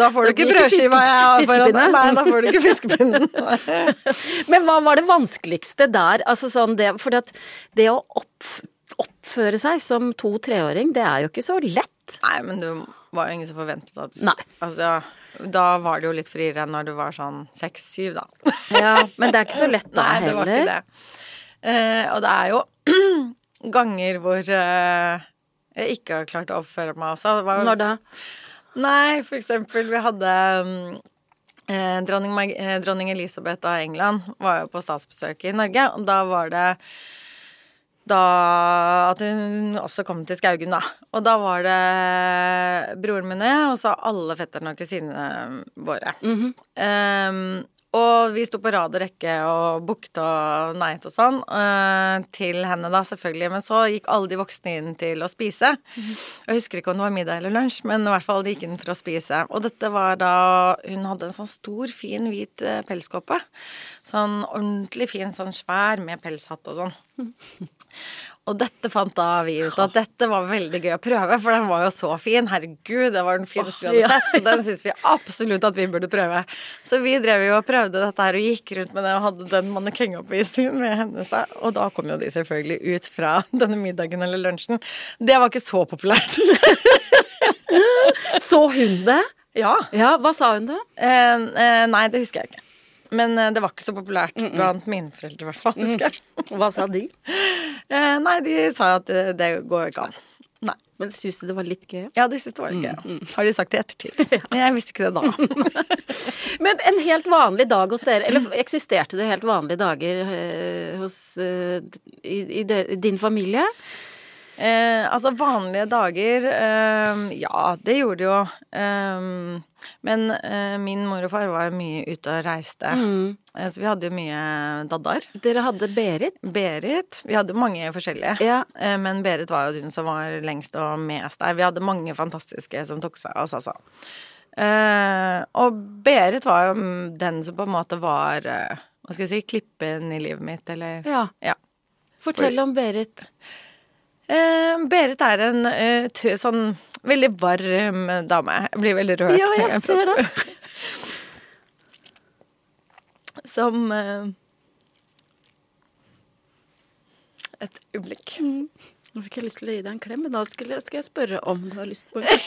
Da får du ikke brødskiva jeg har foran fiskepinne. deg. Nei, da får du ikke fiskepinnen. Men hva var det vanskeligste der? Altså sånn det For det å oppf oppføre seg som to-treåring, det er jo ikke så lett. Nei, men det var jo ingen som forventet at du Nei. Altså, da var det jo litt friere enn når du var sånn seks-syv, da. Ja, men det er ikke så lett da heller. Nei, det var ikke det. Eh, og det er jo ganger hvor eh, jeg ikke har klart å oppføre meg også. Var Når da? Nei, for eksempel, vi hadde mm, eh, dronning, eh, dronning Elisabeth av England var jo på statsbesøk i Norge, og da var det da at hun også kom til Skaugen, da. Og da var det broren min og jeg, og så alle fetterne og kusinene våre. Mhm. Ehm, og vi sto på rad og rekke og booket og neit og sånn eh, til henne, da, selvfølgelig. Men så gikk alle de voksne inn til å spise. Jeg husker ikke om det var middag eller lunsj, men i hvert fall de gikk inn for å spise. Og dette var da Hun hadde en sånn stor, fin, hvit eh, pelskåpe. Sånn ordentlig fin, sånn svær med pelshatt og sånn. Og dette fant da vi ut at dette var veldig gøy å prøve, for den var jo så fin. Herregud, det var den fineste vi hadde sett, så den syns vi absolutt at vi burde prøve. Så vi drev jo og prøvde dette her og gikk rundt med det og hadde den mannekengoppvisningen med hennes da. Og da kom jo de selvfølgelig ut fra denne middagen eller lunsjen. Det var ikke så populært. Så hun det? ja. Ja, hva sa hun da? Eh, eh, nei, det husker jeg ikke. Men eh, det var ikke så populært blant mine foreldre, i hvert fall. husker jeg. Hva sa de? Eh, nei, de sa at det, det går ikke an. Nei. Men de syntes det var litt gøy? Ja, de syntes det var litt gøy. Har de sagt det i ettertid. Men jeg visste ikke det da. Men en helt vanlig dag hos dere, eller eksisterte det helt vanlige dager eh, hos eh, i, i, de, i din familie? Eh, altså vanlige dager eh, Ja, det gjorde det jo. Eh, men eh, min mor og far var mye ute og reiste. Eh, så vi hadde jo mye daddar. Dere hadde Berit? Berit. Vi hadde mange forskjellige. Ja. Eh, Men Berit var jo hun som var lengst og mest der. Vi hadde mange fantastiske som tok seg av oss, altså. Eh, og Berit var jo mm, den som på en måte var Hva skal jeg si klippen i livet mitt, eller Ja. Ja. Fortell om Berit. Eh, Berit er en eh, tø, sånn veldig varm dame. Jeg blir veldig rørt. Ja, jeg jeg ser det. Som eh, Et øyeblikk. Nå fikk jeg lyst til å gi deg en klem, men da skal jeg- skal jeg spørre om du har lyst på en klem.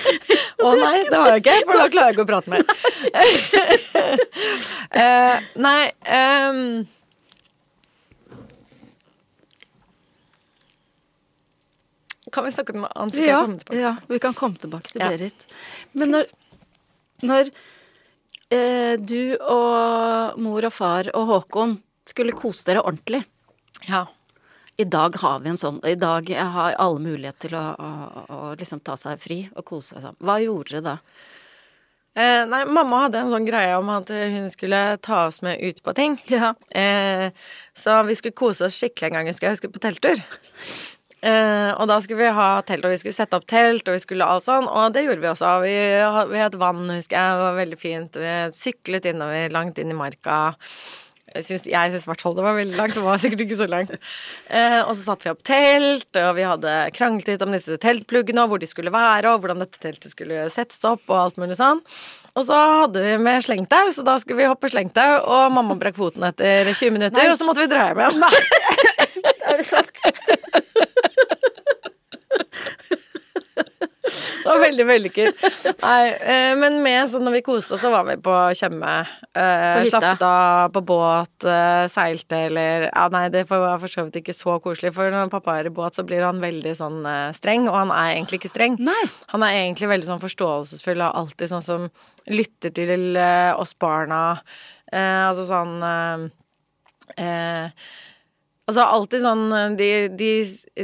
Å nei, det har jeg ikke, for da klarer jeg ikke å prate mer. uh, nei ehm, Kan vi snakke om noe annet? jeg Ja, ja, vi kan komme tilbake til Ja. Berit. Men når, når eh, du og mor og far og Håkon skulle kose dere ordentlig Ja. I dag har vi en sånn I dag har alle mulighet til å, å, å liksom ta seg fri og kose seg sammen. Hva gjorde dere da? Eh, nei, mamma hadde en sånn greie om at hun skulle ta oss med ut på ting. Ja. Eh, så vi skulle kose oss skikkelig en gang, husker jeg. Vi skulle på telttur. Eh, og da skulle vi ha telt, og vi skulle sette opp telt, og vi skulle alt sånn. Og det gjorde vi også. Vi vi het vann, husker jeg. Det var veldig fint. Vi syklet innover, langt inn i marka. Jeg syns, i hvert fall det var veldig langt. Det var sikkert ikke så langt. Uh, og så satte vi opp telt, og vi hadde kranglet litt om disse teltpluggene, og hvor de skulle være, og hvordan dette teltet skulle settes opp, og alt mulig sånn. Og så hadde vi med slengtau, så da skulle vi hoppe slengtau, og mamma brakk foten etter 20 minutter, og så måtte vi dra hjem igjen. Nei, det sant? Det var veldig vellykket. Nei, eh, men med sånn når vi koste oss, så var vi på Tjøme. Eh, slappet av på båt, eh, seilte eller Ja, nei, det var for så vidt ikke så koselig, for når pappa er i båt, så blir han veldig sånn streng, og han er egentlig ikke streng. Nei. Han er egentlig veldig sånn forståelsesfull og alltid sånn som lytter til oss barna. Eh, altså sånn Altså alltid sånn de, de,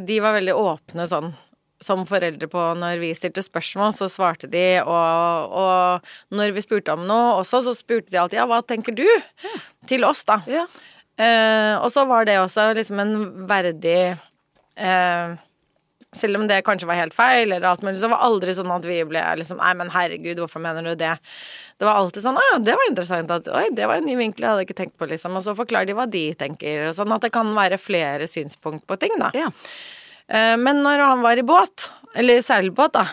de var veldig åpne sånn som foreldre på når vi stilte spørsmål, så svarte de, og, og når vi spurte om noe også, så spurte de alltid ja, hva tenker du? Til oss, da. Ja. Eh, og så var det også liksom en verdig eh, Selv om det kanskje var helt feil, eller alt mulig, så var det aldri sånn at vi ble liksom Nei, men herregud, hvorfor mener du det? Det var alltid sånn Å ja, det var interessant. At, Oi, det var en ny vinkel jeg hadde ikke tenkt på, liksom. Og så forklarer de hva de tenker. og Sånn at det kan være flere synspunkt på ting, da. Ja. Eh, Men når han var i båt, eller seilbåt, da,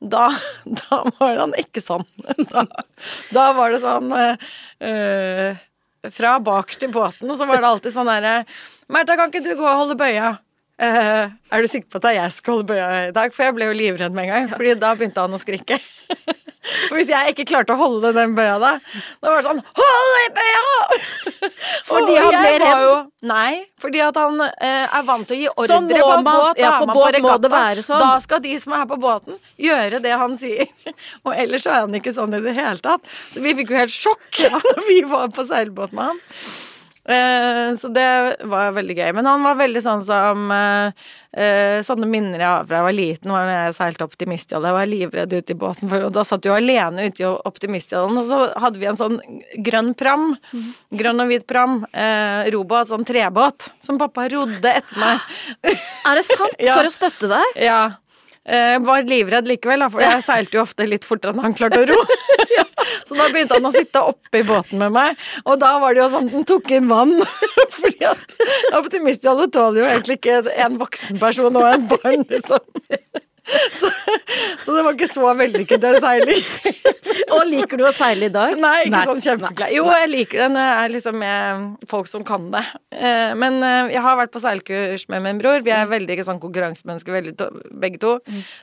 da, da var han ikke sånn. Da, da var det sånn eh, Fra bak til båten, og så var det alltid sånn herre Märtha, kan ikke du gå og holde bøya? Uh, er du sikker på at det er jeg skal holde bøya i dag? For jeg ble jo livredd med en gang, Fordi da begynte han å skrike. For hvis jeg ikke klarte å holde den bøya da, da var det sånn Hold i bøya! Fordi han ble redd? jo- Nei, fordi at han eh, er vant til å gi ordre må på man- båt. ja, da på man båt må regatta. sånn. Da skal de som er på båten, gjøre det han sier. Og ellers så er han ikke sånn i det hele tatt. Så vi fikk jo helt sjokk når vi var på seilbåt med han. Eh, så det var veldig gøy. Men han var veldig sånn som eh, eh, Sånne minner jeg har fra jeg var liten, var da jeg seilte Optimistjolle. Jeg var livredd ute i båten, for, og da satt jo alene ute i Optimistjollen. Og så hadde vi en sånn grønn pram. Grønn og hvit pram. Eh, robåt, sånn trebåt, som pappa rodde etter meg. Er det sant? Ja. For å støtte deg? Ja. Jeg var livredd likevel, for jeg seilte jo ofte litt fortere enn han klarte å ro. Så da begynte han å sitte oppe i båten med meg, og da var det jo sånn at den tok inn vann. Fordi at optimistjolle tåler jo egentlig ikke en voksen person og en barn, liksom. Så, så det var ikke så vellykket det seiling. Og liker du å seile i dag? Nei, ikke sånn kjempeglad. Jo, jeg liker det når jeg er liksom med folk som kan det. Eh, Men eh, jeg har vært på seilkurs med min bror. Vi er veldig sånn konkurransemennesker begge to.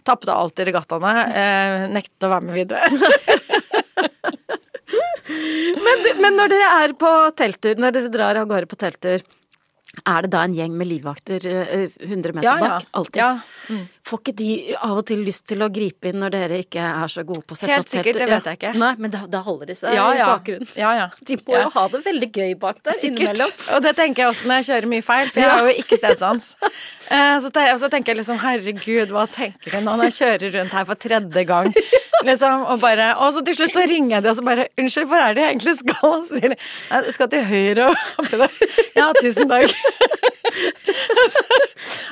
Tapte alltid regattaene. eh, Nektet å være med videre. Men, men når dere er på telttur, når dere drar av gårde på telttur, er det da en gjeng med livvakter eh, 100 meter Ja, ja. bak? Alltid? Ja. Får ikke de av og til lyst til å gripe inn når dere ikke er så gode på å sette Helt sikkert, det vet jeg ikke. Nei, men da, da holder de seg Ja, i bakgrunnen. Ja, ja. De må Ja. jo ha det veldig gøy bak der Sikkert. innimellom. Og det tenker jeg også når jeg kjører mye feil, for jeg har jo ikke stedsans. Eh, Så, så tenker jeg liksom herregud, hva tenker de nå når jeg kjører rundt her for tredje gang? Liksom, og bare Og så til slutt så ringer jeg de og så bare Unnskyld, hvor er det jeg egentlig skal? Og så sier de jeg skal til høyre og. Ja, tusen takk.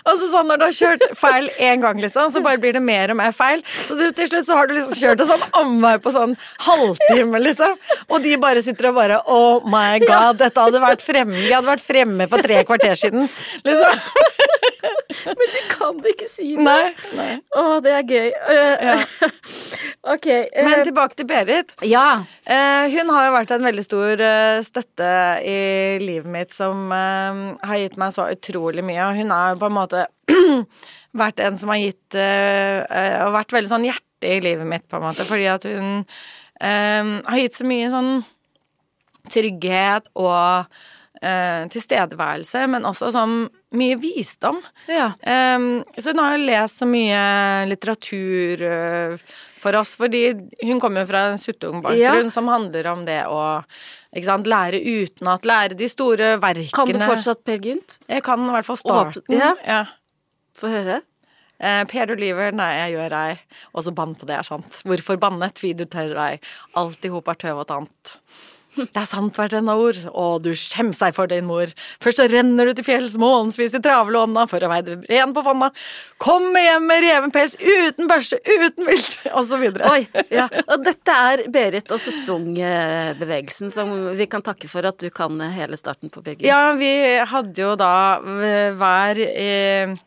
og så sånn når du har kjørt feil én gang, liksom, så bare blir det mer og mer feil. Så du, til slutt så har du liksom kjørt en sånn omvei på sånn halvtime, liksom. Og de bare sitter og bare Oh my god, dette hadde vært fremme Vi hadde vært fremme for tre kvarter siden, liksom. Kan de ikke si det? Nei. nei. Å, det er gøy. Ja. ok. eh, Men tilbake til Berit. ja. Eh, hun har jo vært en veldig stor eh, støtte i livet mitt som har gitt meg så utrolig mye. Og hun er jo på en måte vært en som har gitt eh, Og vært veldig sånn hjerte i livet mitt, på en måte, fordi at hun eh, har gitt så mye sånn trygghet og tilstedeværelse, men også sånn mye visdom. ja. Um, så hun har jo lest så mye litteratur uh, for oss, fordi hun kommer jo fra en suttung-bakgrunn Ja. som handler om det å ikke sant, lære utenat, lære de store verkene. Kan du fortsatt Per Gynt? Jeg kan i hvert fall starten. Ja. Ja. Få høre. Eh, per Oliver, nei, jeg gjør ei. Og så bann på det er sant. Hvorfor banne, tvi du tør ei. Alt i hop er tøv og tant. Det er sant hvert ende ord, og du skjem seg for din mor. Først så renner du til fjells månedsvis i travle ånda for å veie ren på fonna. Kommer hjem med reven pels, uten børste, uten vilt, videre. Oi, ja. Og dette er Berit og Suttung-bevegelsen som vi kan takke for at du kan hele starten på Birgit. Ja, vi hadde jo da hver eh,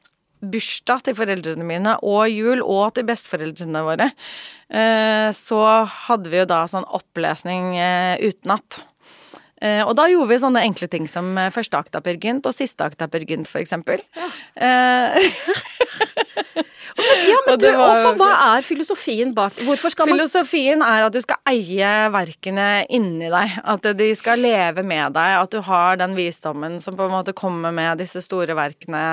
bursdag til foreldrene mine og jul og til besteforeldrene våre, eh, så hadde vi jo da sånn opplesning eh, utenat. Eh, og da gjorde vi sånne enkle ting som første akt av Per Gynt og siste akt av Per Gynt, for eksempel. Ja, men du, for hva er filosofien bak Hvorfor skal man Filosofien er at du skal eie verkene inni deg. At de skal leve med deg. At du har den visdommen som på en måte kommer med disse store verkene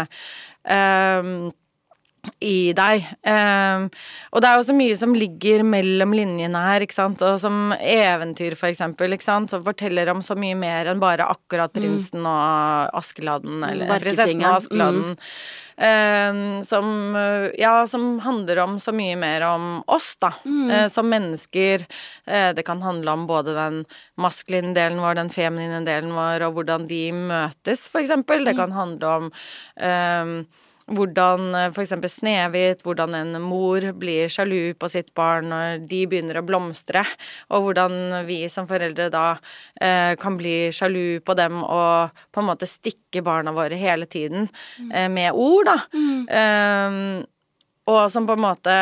Um, i deg. Um, og det er jo så mye som ligger mellom linjene her, ikke sant. Og som eventyr, for eksempel, ikke sant. Som forteller om så mye mer enn bare akkurat prinsen og Askeladden, eller prinsessen og Askeladden. Mm. Um, som Ja, som handler om så mye mer om oss, da. Eh, som mennesker. Uh, det kan handle om både den maskuline delen vår, den feminine delen vår, og hvordan de møtes, for eksempel. Det kan handle om ehm, hvordan f.eks. for eksempel Snehvit, hvordan en mor blir sjalu på sitt barn når de begynner å blomstre, og hvordan vi som foreldre da eh, kan bli sjalu på dem og på en måte stikke barna våre hele tiden eh, med ord, da. Eh, og som på en måte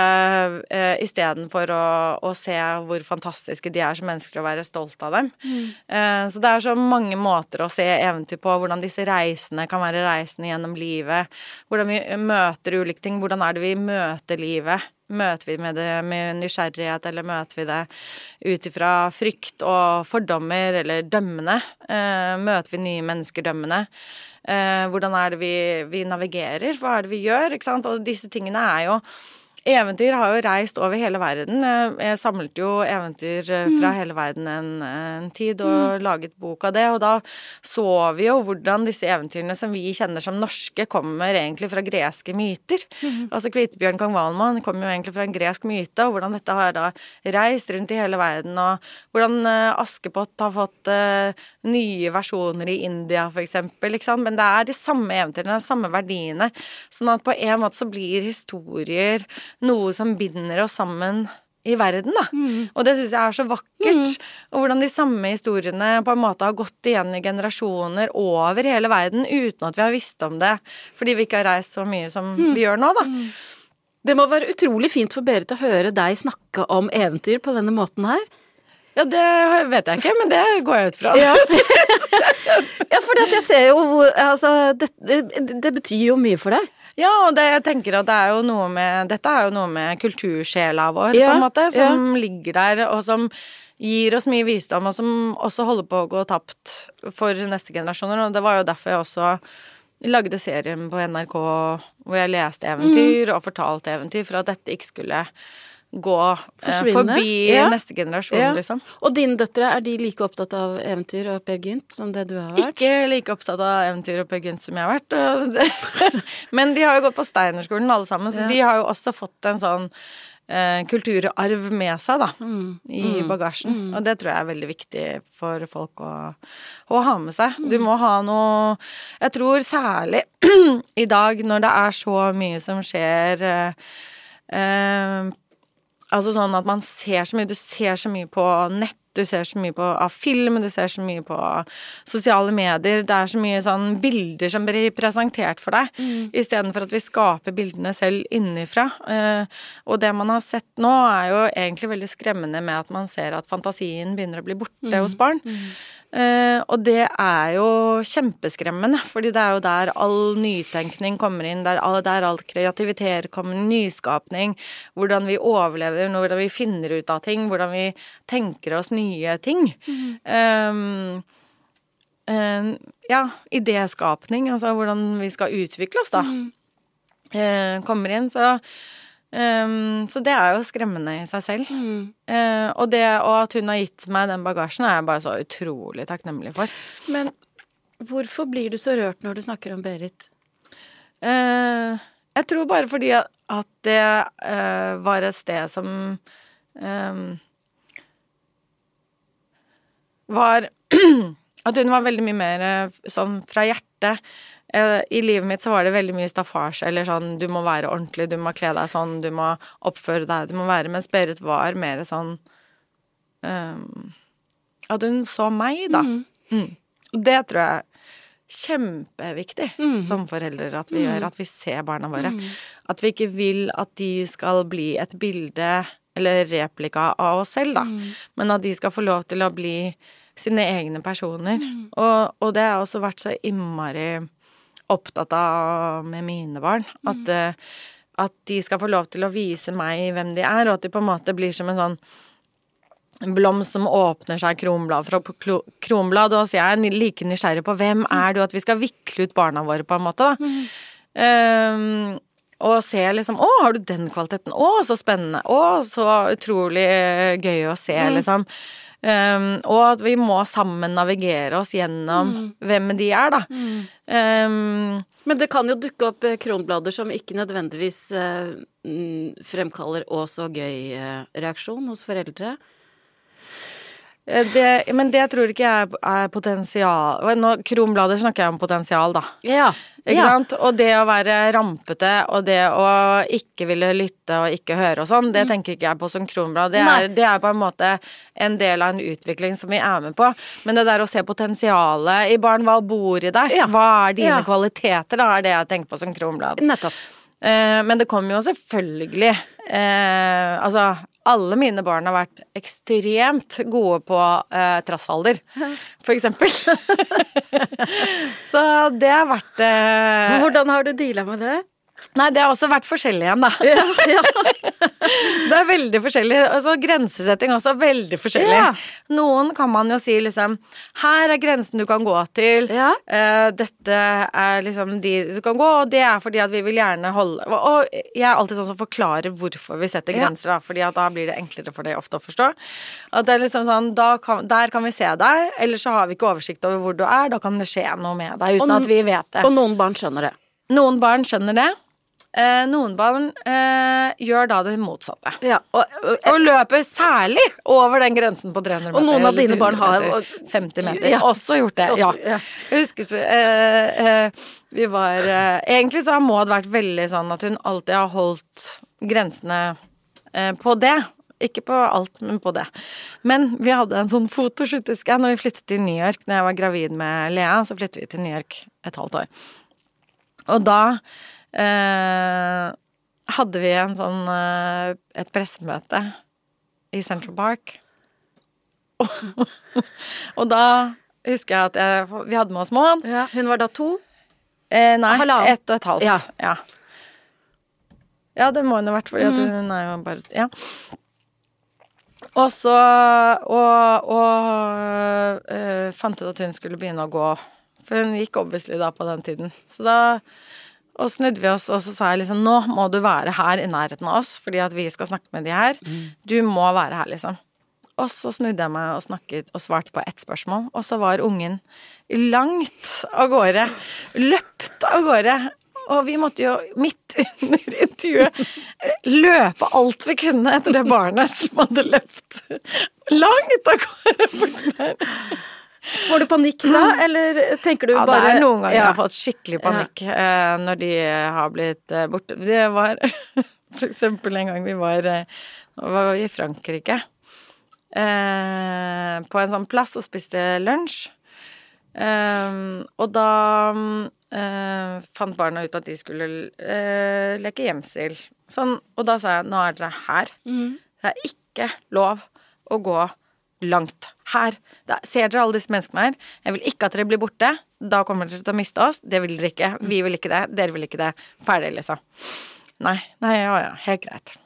eh, istedenfor å, å se hvor fantastiske de er som mennesker, og være stolt av dem. Eh, så det er så mange måter å se eventyr på, hvordan disse reisene kan være reisende gjennom livet. Hvordan vi møter ulike ting. Hvordan er det vi møter livet? Møter vi med det med nysgjerrighet, eller møter vi det ut ifra frykt og fordommer, eller dømmende? Eh, møter vi nye mennesker dømmende? Eh, hvordan er det vi, vi navigerer? Hva er det vi gjør? Ikke sant? Og disse tingene er jo Eventyr har jo reist over hele verden. Jeg, jeg samlet jo eventyr eh, fra hele verden en, en tid og laget bok av det. Og da så vi jo hvordan disse eventyrene som vi kjenner som norske, kommer egentlig fra greske myter. Altså Kvitebjørn kong Valmann kommer jo egentlig fra en gresk myte, og hvordan dette har da reist rundt i hele verden, og hvordan eh, Askepott har fått uh, nye versjoner i India, for eksempel. Ikke sant? Men det er de samme eventyrene, de samme verdiene. Sånn at på en måte så blir historier noe som binder oss sammen i verden, da. Og det syns jeg er så vakkert. Og hvordan de samme historiene på en måte har gått igjen i generasjoner over hele verden uten at vi har visst om det, fordi vi ikke har reist så mye som vi gjør nå, da. Det må være utrolig fint for Berit å høre deg snakke om eventyr på denne måten her. Ja, det vet jeg ikke, men det går jeg ut fra. Ja, ja for jeg ser jo Altså, det, det, det betyr jo mye for deg. Ja, og det, jeg tenker at det er jo noe med Dette er jo noe med kultursjela vår, Ja, på en måte, som ja. ligger der, og som gir oss mye visdom, og som også holder på å gå tapt for neste generasjoner. Og det var jo derfor jeg også lagde serien på NRK hvor jeg leste eventyr og fortalte eventyr, for at dette ikke skulle gå eh, forbi Ja. neste generasjon, Ja. liksom. Og dine døtre, er de like opptatt av eventyr og Per Gynt som det du har vært? Ikke like opptatt av eventyr og Per Gynt som jeg har vært. Men de har jo gått på Steinerskolen alle sammen, så Ja. de har jo også fått en sånn eh, kulturarv med seg, da. Mm. I bagasjen. Og det tror jeg er veldig viktig for folk å, å ha med seg. Du må ha noe Jeg tror særlig i dag, når det er så mye som skjer eh, eh, Altså sånn at man ser så mye Du ser så mye på nett, du ser så mye på av film, du ser så mye på sosiale medier. Det er så mye sånn bilder som blir presentert for deg, istedenfor at vi skaper bildene selv innenfra. Eh, og det man har sett nå, er jo egentlig veldig skremmende med at man ser at fantasien begynner å bli borte hos barn. Eh, og det er jo kjempeskremmende, fordi det er jo der all nytenkning kommer inn, der all, der all kreativitet kommer, nyskapning, hvordan vi overlever, hvordan vi finner ut av ting, hvordan vi tenker oss nye ting. Um, uh, ja, idéskapning, altså hvordan vi skal utvikle oss, da, eh, kommer inn. Så, um, så det er jo skremmende i seg selv. Eh, og det og at hun har gitt meg den bagasjen, er jeg bare så utrolig takknemlig for. Men hvorfor blir du så rørt når du snakker om Berit? Uh, jeg tror bare fordi at, at det uh, var et sted som um, var At hun var veldig mye mer eh, sånn fra hjertet. Eh, I livet mitt så var det veldig mye staffasje, eller sånn du må være ordentlig, du må kle deg sånn, du må oppføre deg, du må være Mens Berit var mer sånn um, At hun så meg, da. Mm. Og det tror jeg er kjempeviktig som foreldre at vi gjør, at vi ser barna våre. At vi ikke vil at de skal bli et bilde eller replika av oss selv, da. Men at de skal få lov til å bli sine egne personer. Og, og det har også vært så innmari opptatt av med mine barn. At, eh, at de skal få lov til å vise meg hvem de er, og at de på en måte blir som en sånn blomst som åpner seg kronblad fra kronblad, og så jeg er like nysgjerrig på hvem er du, at vi skal vikle ut barna våre på en måte, da. Ehm, og se liksom Å, har du den kvaliteten? Å, så spennende. Å, så utrolig eh, gøy å se, liksom. Ehm, og at vi må sammen navigere oss gjennom hvem de er, da. Ehm, Men det kan jo dukke opp eh, kronblader som ikke nødvendigvis mm, fremkaller å så gøy eh, hos foreldre. Eh, Det, men det tror ikke jeg er potensial nå, Kronblader snakker jeg om potensial, da. Ja. Ikke ja. sant? Og det å være rampete, og det å ikke ville lytte og ikke høre og sånn, det tenker ikke jeg på som kronblad. Det er, det er på en måte en del av en utvikling som vi er med på. Men det der å se potensialet i barn, hva bor i deg? Ja. Hva er dine Ja. kvaliteter, da, er det jeg tenker på som kronblad. Nettopp. Eh, men det kommer jo selvfølgelig eh, Altså, alle mine barn har vært ekstremt gode på eh, trassalder, for eksempel. Så det har vært eh, Hvordan har du deala med det? Nei, det har også vært forskjellig igjen, da. Ja, ja. Det er veldig forskjellig. Altså, grensesetting også veldig forskjellig. Ja. Noen kan man jo si liksom Her er grensen du kan gå til. Eh, dette er liksom de du kan gå, og det er fordi at vi vil gjerne holde Og jeg er alltid sånn som forklarer hvorfor vi setter grenser, da. Fordi at da blir det enklere for deg ofte å forstå. At det er liksom sånn kan, Der kan vi se deg, eller så har vi ikke oversikt over hvor du er. Da kan det skje noe med deg uten Og- at vi vet det. Og noen barn skjønner det. Noen barn skjønner det. Eh, noen barn eh, gjør da det motsatte. Ja, og, og, Og løper særlig over den grensen på 300 meter. Og noen av dine barn har- meter, 50 meter. Ja. Også gjort det. Også- ja. Jeg husker eh, eh, vi var eh, Egentlig så har Maud vært veldig sånn at hun alltid har holdt grensene eh, på det. Ikke på alt, men på det. Men vi hadde en sånn fotoshoot, husker jeg, når vi flyttet til New York. Når jeg var gravid med Lea, så flyttet vi til New York et halvt år. Og da eh, hadde vi en sånn eh, et pressemøte i Central Park. Og, og da husker jeg at jeg, vi hadde med oss Maud. ja, hun var da to. Eh, nei, Halvannen. ett og et halvt. Ja. Ja. ja. det må hun ha vært, fordi Mm. hun er jo bare Ja. Og så Og, og eh, fant ut at hun skulle begynne å gå. For hun gikk obviously da på den tiden. Så da og snudde vi oss, og så sa jeg liksom Nå må du være her i nærheten av oss, fordi at vi skal snakke med de her. Du må være her, liksom. Og så snudde jeg meg og snakket og svarte på ett spørsmål, og så var ungen langt av gårde. Løpt av gårde. Og vi måtte jo midt under intervjuet løpe alt vi kunne etter det barnet som hadde løpt langt av gårde. bort der. Får du panikk da, eller tenker du Ja, bare det er noen ganger jeg har fått skikkelig panikk eh, når de har blitt uh, borte. Det var for eksempel en gang vi var, uh, var i Frankrike. På en sånn plass og spiste lunsj. Og da fant barna ut at de skulle leke gjemsel. Sånn, og da sa jeg nå er dere her. Det er ikke lov å gå langt her. Da, ser dere alle disse menneskene her? Jeg vil ikke at dere blir borte. Da kommer dere til å miste oss. Det vil dere ikke. Vi vil ikke det. Dere vil ikke det. Ferdig, liksom. Nei, nei, ja, ja, helt greit.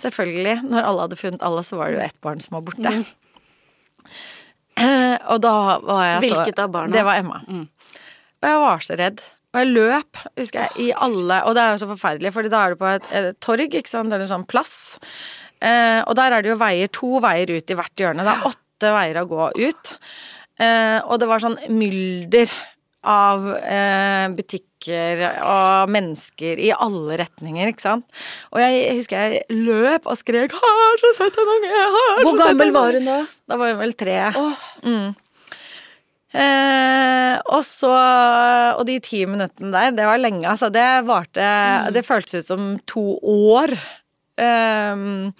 Selvfølgelig, når alle hadde funnet alle, så var det jo ett barn som var borte. Eh, og da var jeg så Hvilket av barna? Det var Emma. Og jeg var så redd. Og jeg løp, husker jeg, i alle Og det er jo så forferdelig, Fordi da er du på et, et torg, ikke sant, eller en sånn plass. Eh, og der er det jo veier, to veier ut i hvert hjørne. Det er åtte veier å gå ut. Eh, og det var sånn mylder av eh, butikker og mennesker i alle retninger, ikke sant. Og jeg, jeg husker jeg løp og skrek 'Har du sett en unge?' Har Hvor gammel var hun da? Da var hun vel tre. Mm. Eh, og så Og de ti minuttene der, det var lenge, altså. Det varte Det føltes ut som to år. Um,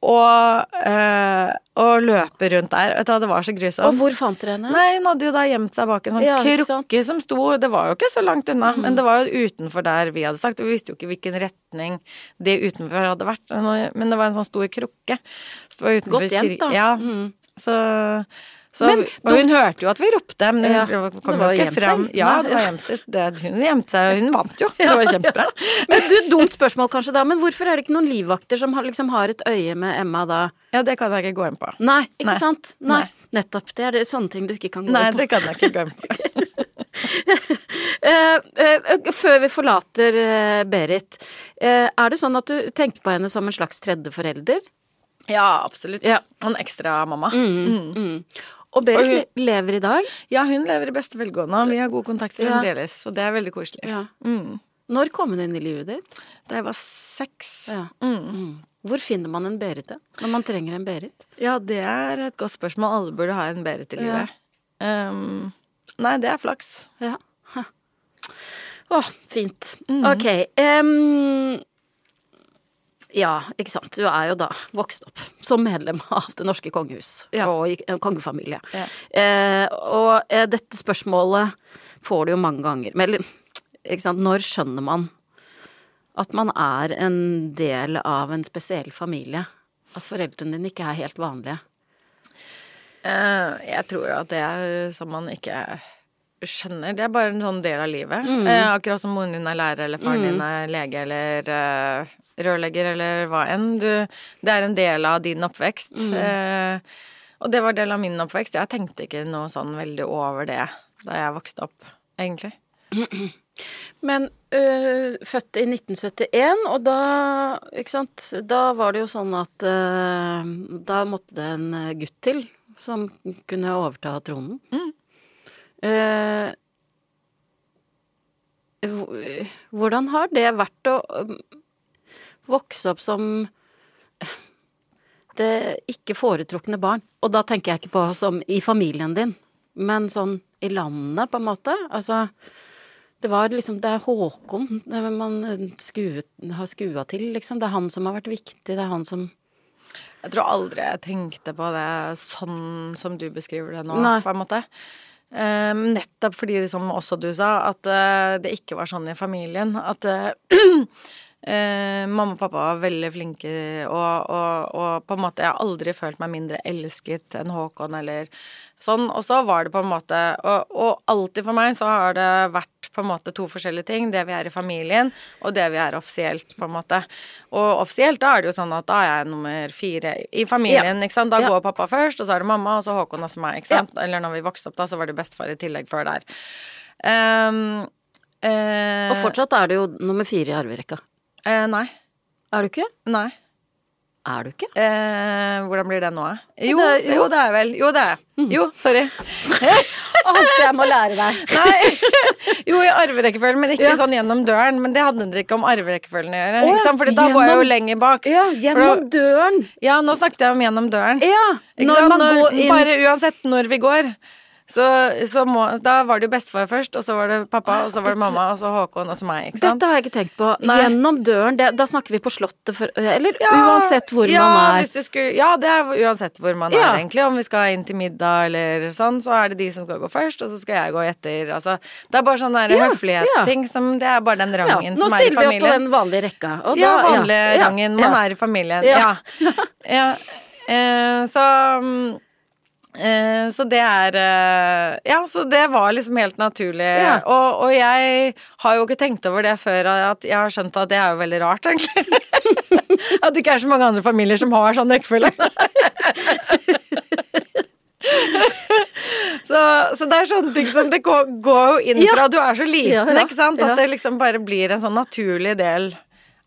og, eh, og løpe rundt der. Vet du hva, det var så grusomt. Og hvor fant dere henne? Nei, hun hadde jo da gjemt seg bak en sånn Ja, krukke som sto Det var jo ikke så langt unna, men det var jo utenfor der vi hadde sagt. Og vi visste jo ikke hvilken retning det utenfor hadde vært. Men det var en sånn stor krukke. Så det var utenfor Godt gjemt, da. Ja. Mm. Så, så Men Og hun hørte jo at vi ropte, men hun Ja, kom jo ikke frem. Ja, det var gjemsel. Hun gjemte seg, og hun vant jo. Det var kjempebra. Men du, dumt spørsmål kanskje da, men hvorfor er det ikke noen livvakter som har, liksom har et øye med Emma da? Ja, det kan jeg ikke gå inn på. Nei, ikke Nei. sant? Nei. Nei. Nettopp. Det er det, sånne ting du ikke kan gå Nei, inn på. det kan jeg ikke gå inn på. Eh, eh, før vi forlater eh, Berit, er det sånn at du tenker på henne som en slags tredje forelder? Ja, absolutt. Ja. En ekstra mamma. Mm. Og Berit Og hun- lever i dag? Ja, hun lever i beste velgående, vi har god kontakt Ja. fremdeles, og det er veldig koselig. Ja. Mm. Når kom hun inn i livet ditt? Da jeg var seks. Ja. Mm. Mm. Hvor finner man en Berit da? Når man trenger en Berit? Ja, det er et godt spørsmål. Alle burde ha en Berit i livet. Um, nei, det er flaks. Ja. Å, oh, fint. Mm. Ok. em, ja, ikke sant. Du er jo da vokst opp som medlem av det norske kongehus Ja. og i en kongefamilie. Ja. Eh, og eh, dette spørsmålet får du jo mange ganger. Men ikke sant, når skjønner man at man er en del av en spesiell familie? At foreldrene dine ikke er helt vanlige? Eh, jeg tror at det er som man ikke skjønner. Det er bare en sånn del av livet. Eh, akkurat som moren din er lærer, eller faren din er lege, eller eh, rørlegger, eller hva enn. Du, det er en del av din oppvekst. Eh, og det var del av min oppvekst. Jeg tenkte ikke noe sånn veldig over det da jeg vokste opp, egentlig. Men øh, født i 1971, og da, ikke sant, da var det jo sånn at øh, da måtte det en gutt til som kunne overta tronen. Hvor- hvordan har det vært å øh, vokse opp som det ikke foretrukne barn? Og da tenker jeg ikke på som i familien din, men sånn i landet, på en måte. Altså det var liksom Det er Håkon man skuet, har skua til, liksom. Det er han som har vært viktig. Det er han som Jeg tror aldri jeg tenkte på det sånn som du beskriver det nå, Nei. på en måte. Eh, nettopp fordi, som også du sa, at uh, det ikke var sånn i familien. At uh, uh, mamma og pappa var veldig flinke, og, og, og på en måte Jeg har aldri følt meg mindre elsket enn Håkon eller sånn. Og så var det på en måte og, og alltid for meg så har det vært på en måte to forskjellige ting. Det vi er i familien, og det vi er offisielt, på en måte. Og offisielt da er det jo sånn at da er jeg nummer fire i familien, ikke sant. Da Ja. går pappa først, og så er det mamma, og så Håkon, og så meg, ikke sant. Eller når vi vokste opp da, så var det bestefar i tillegg før der. Um, eh, Og fortsatt er det jo nummer fire i arverekka. eh, Nei. Er du ikke? Nei. Er du ikke? Eh, hvordan blir det nå? Jo, jo, det er vel Jo, det er Jo, sorry. Alt jeg må lære deg. Nei. Jo, i arverekkefølgen, men ikke Ja. sånn gjennom døren. Men det handler ikke om arverekkefølgen å gjøre. Sant? Fordi da går jeg jo lenger bak. Ja, gjennom da- døren. Ja, nå snakket jeg om gjennom døren. Ja, når man Når, går inn Bare uansett når vi går. Så, så må, da var det jo bestefar først, og så var det pappa, og så var det mamma, og så Håkon, og så meg. Ikke sant? Dette har jeg ikke tenkt på. Nei. Gjennom døren, det, da snakker vi på Slottet for Eller Ja, uansett hvor ja, man er. Skulle, ja, det er uansett hvor man Ja. er, egentlig. Om vi skal inn til middag eller sånn, så er det de som skal gå først, og så skal jeg gå etter. Altså, det er bare sånn der høflighetsting som Det er bare den rangen som er i familien. Nå stiller vi opp på den vanlige rekka. og ja, vanlige rangen. Man er i familien. Ja. Ja. Eh, så mm, så det er eh, Ja, så det var liksom helt naturlig. Ja. Og, og jeg har jo ikke tenkt over det før at jeg har skjønt at det er jo veldig rart, egentlig. at det ikke er så mange andre familier som har sånn rekkefølge. så, så det er sånne ting som det går, går jo inn Ja. du er så liten, Ja, ikke sant? At det liksom bare blir en sånn naturlig del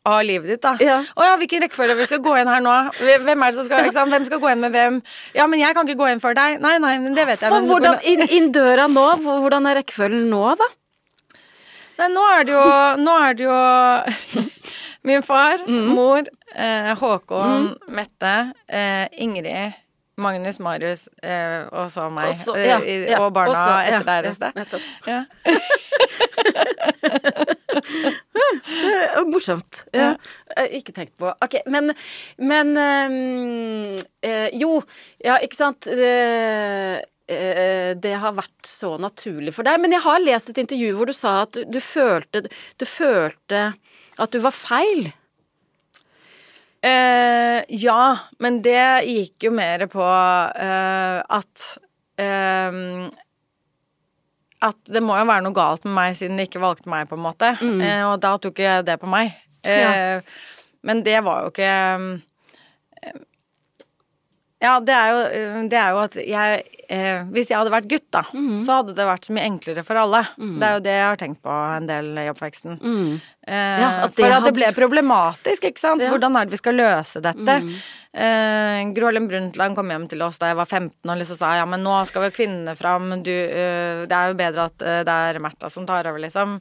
av livet ditt, da. Ja. Å ja, hvilken rekkefølge vi skal gå inn her nå? Hvem er det som skal, ikke sant? Hvem skal gå inn med hvem? Ja, men jeg kan ikke gå inn før deg. Nei, nei, men det vet jeg. For hvordan, inn, inn døra nå, hvordan er rekkefølgen nå, da? Nei, nå er det jo Nå er det jo min far, Mm. mor, eh, Håkon, Mette, eh, Ingrid, Magnus, Marius eh, og så meg. Og så- eh, ja, ja, og barna og så- ja, etter ja, i sted. nettopp. Det Morsomt. Ja. Eh, Ikke tenkt på. Ok, men, men øh, Jo, ja, ikke sant. Eh, det har vært så naturlig for deg. Men jeg har lest et intervju hvor du sa at du, du følte Du følte at du var feil. Eh, ja, men det gikk jo mer på eh, at eh, At det må jo være noe galt med meg siden de ikke valgte meg, på en måte. Eh, og da tok jeg det på meg. Eh, Men det var jo ikke Ja, det er jo, det er jo at jeg eh, Hvis jeg hadde vært gutt, da, så hadde det vært så mye enklere for alle. Det er jo det jeg har tenkt på en del i oppveksten. Eh, Ja, at det for at hadde- det ble problematisk, ikke sant. Ja. Hvordan er det vi skal løse dette? Eh, Gro Harlem Brundtland kom hjem til oss da jeg var 15 og liksom sa ja, men nå skal vi kvinnene fram, du, uh, det er jo bedre at uh, det er Märtha som tar over, liksom.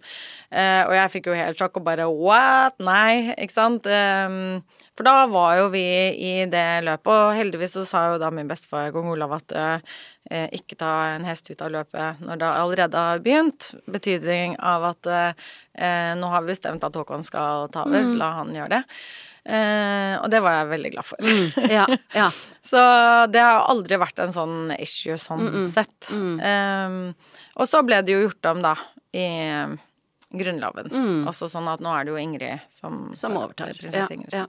Eh, og jeg fikk jo helt sjokk og bare what? Nei, ikke sant. Eh, for da var jo vi i det løpet, og heldigvis så sa jo da min bestefar kong Olav at eh, eh, ikke ta en hest ut av løpet når det allerede har begynt. Betydning av at eh, eh, nå har vi bestemt at Håkon skal ta over, la han gjøre det. Eh, og det var jeg veldig glad for. Ja, ja. Så det har aldri vært en sånn issue sånn sett. Um, og så ble det jo gjort om, da, i, Grunnloven. Også sånn at nå er det jo Ingrid som Som overtar. Prinsesse Ja, Ingrid ja.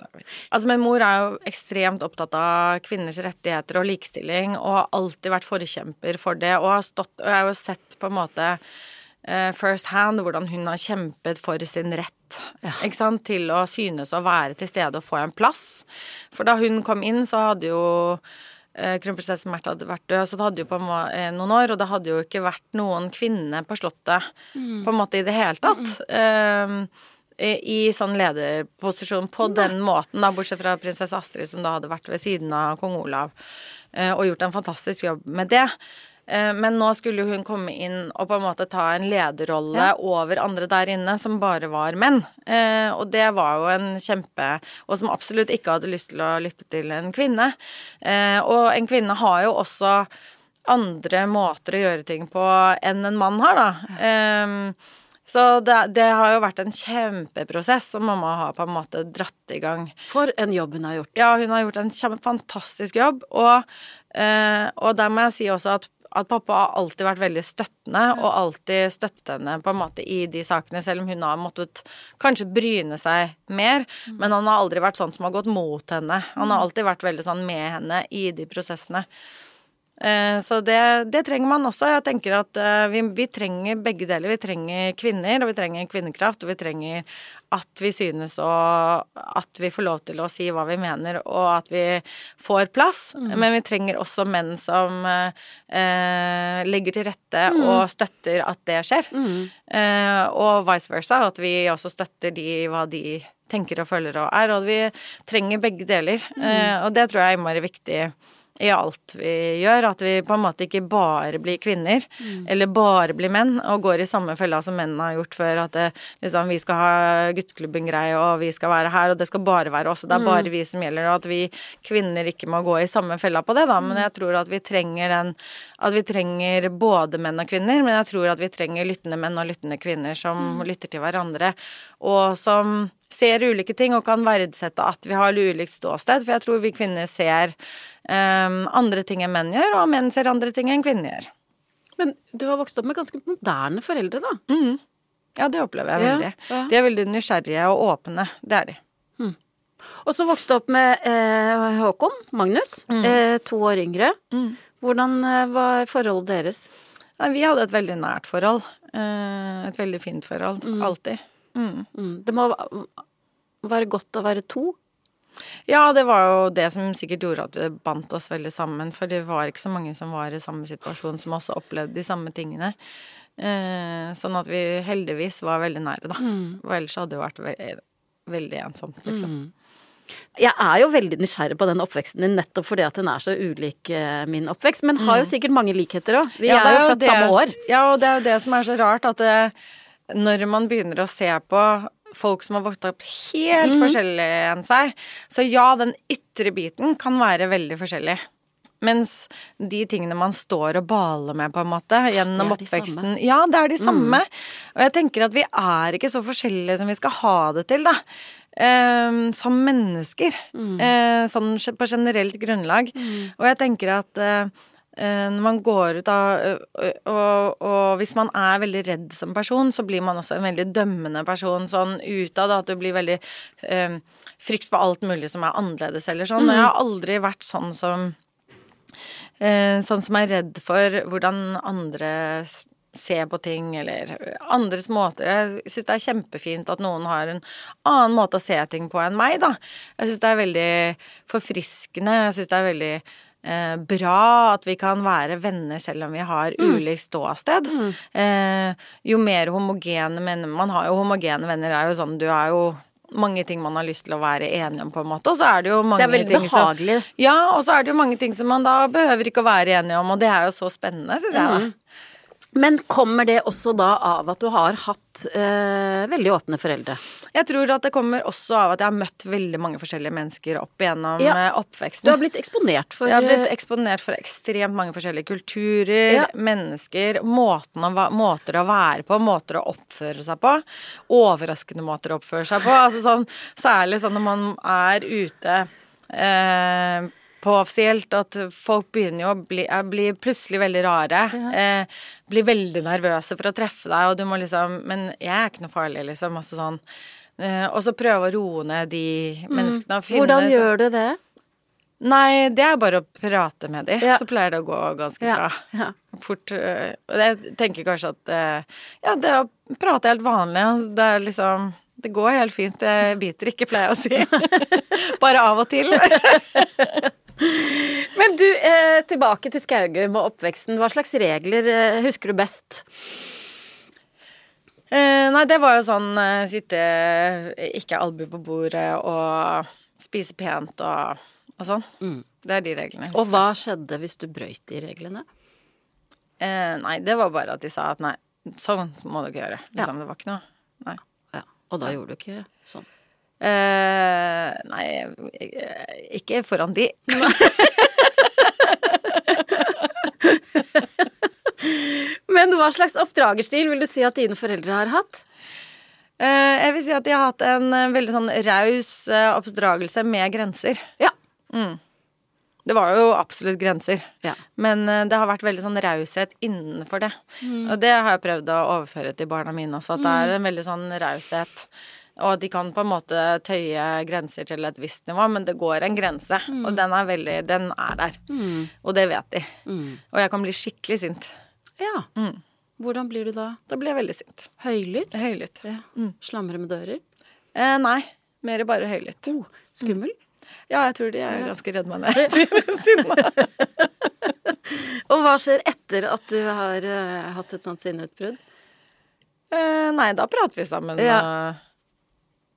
Altså, men mor er jo ekstremt opptatt av kvinners rettigheter og likestilling, og har alltid vært forkjemper for det, og har stått Og jeg har jo sett på en måte uh, first hand hvordan hun har kjempet for sin rett ikke sant? til å synes å være til stede og få en plass. For da hun kom inn, så hadde jo kronprinsesse Märtha hadde vært død, så det hadde jo på eh, noen år, og det hadde jo ikke vært noen kvinne på Slottet på en måte i det hele tatt. Eh, i i sånn lederposisjon på den måten, da, bortsett fra prinsesse Astrid, som da hadde vært ved siden av kong Olav eh, og gjort en fantastisk jobb med det. Eh, Men nå skulle hun komme inn og på en måte ta en lederrolle over andre der inne som bare var menn. Eh, Og det var jo en kjempe Og som absolutt ikke hadde lyst til å lytte til en kvinne. Eh, Og en kvinne har jo også andre måter å gjøre ting på enn en mann har, da. Eh, Så det, det har jo vært en kjempeprosess som mamma har på en måte dratt i gang. For en jobb hun har gjort. Ja, hun har gjort en fantastisk jobb, og, og der må jeg si også at, at pappa har alltid vært veldig støttende, og alltid støttet henne på en måte i de sakene, selv om hun har måttet kanskje bryne seg mer, men han har aldri vært sånn som har gått mot henne. Han har alltid vært veldig sånn med henne i de prosessene. Eh, Så det, det trenger man også. Jeg tenker at eh, vi, vi trenger begge deler. Vi trenger kvinner, og vi trenger kvinnekraft, og vi trenger at vi synes og at vi får lov til å si hva vi mener, og at vi får plass. Men vi trenger også menn som eh, legger til rette og støtter at det skjer. Eh, og vice versa, at vi også støtter de hva de tenker og føler og er. Og vi trenger begge deler. Eh, og det tror jeg er innmari viktig i alt vi gjør. At vi på en måte ikke bare blir kvinner, eller bare blir menn, og går i samme fella som mennene har gjort før. At det, liksom, vi skal ha gutteklubben-greie, og vi skal være her, og det skal bare være oss, og det er bare vi som gjelder, og at vi kvinner ikke må gå i samme fella på det, da. Men jeg tror at vi trenger den At vi trenger både menn og kvinner, men jeg tror at vi trenger lyttende menn og lyttende kvinner som lytter til hverandre, og som ser ulike ting og kan verdsette at vi har ulikt ståsted, for jeg tror vi kvinner ser um, andre ting enn menn gjør, og menn ser andre ting enn kvinner gjør. Men du har vokst opp med ganske moderne foreldre, da. Ja, det opplever jeg veldig. ja. De er veldig nysgjerrige og åpne. Det er de. Og så vokste du opp med eh, Håkon Magnus, eh, to år yngre. Hvordan eh, var forholdet deres? Nei, vi hadde et veldig nært forhold. Eh, et veldig fint forhold. Alltid. Mm. Mm. Det må være godt å være to. Ja, det var jo det som sikkert gjorde at det bandt oss veldig sammen. For det var ikke så mange som var i samme situasjon, som også opplevde de samme tingene. Eh, sånn at vi heldigvis var veldig nære, da. Og ellers hadde det vært veldig, veldig ensomt, liksom. Jeg er jo veldig nysgjerrig på den oppveksten din, nettopp fordi at den er så ulik eh, min oppvekst, men har jo sikkert mange likheter òg. Vi Ja, er jo født det- samme år. Ja, og det er jo det som er så rart, at det, når man begynner å se på folk som har vokst opp helt mm. forskjellig enn seg, så ja, den ytre biten kan være veldig forskjellig. Mens de tingene man står og baler med, på en måte, gjennom det er de oppveksten. Ja, det er de samme. Og jeg tenker at vi er ikke så forskjellige som vi skal ha det til, da. Eh, som mennesker. Mm. Eh, sånn på generelt grunnlag. Og jeg tenker at eh, når man går ut av og, og, og hvis man er veldig redd som person, så blir man også en veldig dømmende person sånn utad. At du blir veldig um, frykt for alt mulig som er annerledes eller sånn. Og jeg har aldri vært sånn som uh, Sånn som er redd for hvordan andre ser på ting, eller andres måter. Jeg syns det er kjempefint at noen har en annen måte å se ting på enn meg, da. Jeg syns det er veldig forfriskende. Jeg syns det er veldig eh, bra at vi kan være venner selv om vi har ulikt ståsted. Eh, jo mer homogene venner Man har jo homogene venner, er jo sånn Du er jo mange ting man har lyst til å være enige om, på en måte. Og så er det jo mange Det er ting som ja, og så er det jo mange ting som man da behøver ikke å være enige om, og det er jo så spennende, syns jeg. da. Men kommer det også da av at du har hatt eh, veldig åpne foreldre? Jeg tror at det kommer også av at jeg har møtt veldig mange forskjellige mennesker opp igjennom Ja. oppveksten. Du har blitt eksponert for jeg har blitt eh, eksponert for ekstremt mange forskjellige kulturer, Ja. mennesker, måten å, måter å være på, måter å oppføre seg på. Overraskende måter å oppføre seg på. Altså sånn, særlig sånn når man er ute eh, på offisielt at folk begynner jo å bli, eh, blir plutselig veldig rare. Eh, blir veldig nervøse for å treffe deg, og du må liksom Men jeg er ikke noe farlig, liksom. Altså sånn. Eh, og så prøve å roe ned de menneskene. Mm. Hvordan så- gjør du det? Nei, det er bare å prate med de, Ja. så pleier det å gå ganske Ja. bra. ja. Fort. øh, Og jeg tenker kanskje at øh, Ja, det å prate helt vanlig, altså, det er liksom Det går helt fint. Jeg biter ikke, pleier jeg å si. Bare av og til. Men du, eh, tilbake til Skaugum og oppveksten. Hva slags regler eh, husker du best? Eh, nei, det var jo sånn eh, sitte ikke albue på bordet og spise pent og, og sånn. Det er de reglene. Og hva best. skjedde hvis du brøyt de reglene? Eh, nei, det var bare at de sa at nei, sånn må du ikke gjøre. Liksom, Det var ikke noe Nei. Ja, Og da gjorde du ikke sånn? Eh, nei, ikke foran de. Men hva slags oppdragerstil vil du si at dine foreldre har hatt? Eh, jeg vil si at de har hatt en eh, veldig sånn raus oppdragelse med grenser. Ja. Det var jo absolutt grenser, Ja. men det har vært veldig sånn raushet innenfor det. Og det har jeg prøvd å overføre til barna mine også, at det er en veldig sånn raushet. Og de kan på en måte tøye grenser til et visst nivå, men det går en grense. Og den er veldig Den er der. Og det vet de. Og jeg kan bli skikkelig sint. ja. Hvordan blir du da? Da blir jeg veldig sint. Høylytt? Høylytt. Ja. Slamre med dører? Eh, nei, mer bare høylytt. Oh, skummel? Ja, jeg tror de er ganske redde meg når jeg blir sinna. Og hva skjer etter at du har uh, hatt et sånt sinneutbrudd? Eh, nei, da prater vi sammen. Ja.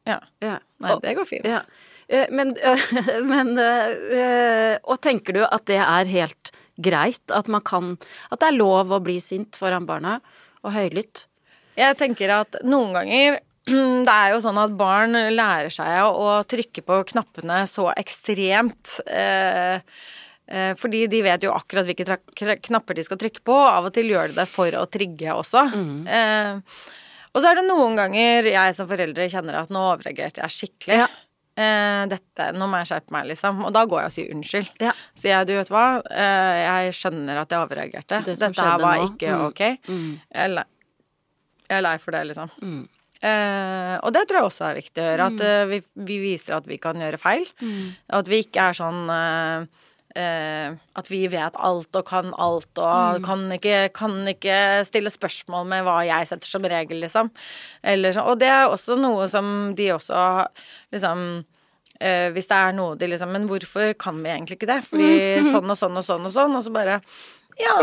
Ja. Ja. Nei, Og- det går fint. Ja. Eh, Men, eh, men eh, Og tenker du at det er helt greit? At man kan At det er lov å bli sint foran barna? Og høylytt? Jeg tenker at noen ganger det er jo sånn at barn lærer seg å trykke på knappene så ekstremt. Eh, eh, fordi de vet jo akkurat hvilke knapper de skal trykke på. og Av og til gjør de det for å trigge også. Eh, og så er det noen ganger jeg som foreldre kjenner at nå overreagerte jeg skikkelig. Ja. Eh, dette, nå må jeg skjerpe meg, liksom. Og da går jeg og sier unnskyld. Ja. Sier jeg, du vet hva, eh, jeg skjønner at jeg overreagerte. Det Dette her var nå. ikke Mm. ok. Jeg er lei, jeg er lei for det, liksom. Eh, og det tror jeg også er viktig å gjøre. At eh, vi, vi viser at vi kan gjøre feil. Og at vi ikke er sånn eh, At vi vet alt og kan alt og kan, ikke, kan ikke stille spørsmål med hva jeg setter som regel, liksom. Eller, og det er også noe som de også liksom eh, Hvis det er noe de liksom Men hvorfor kan vi egentlig ikke det? Fordi sånn og sånn og sånn og sånn, og så bare ja,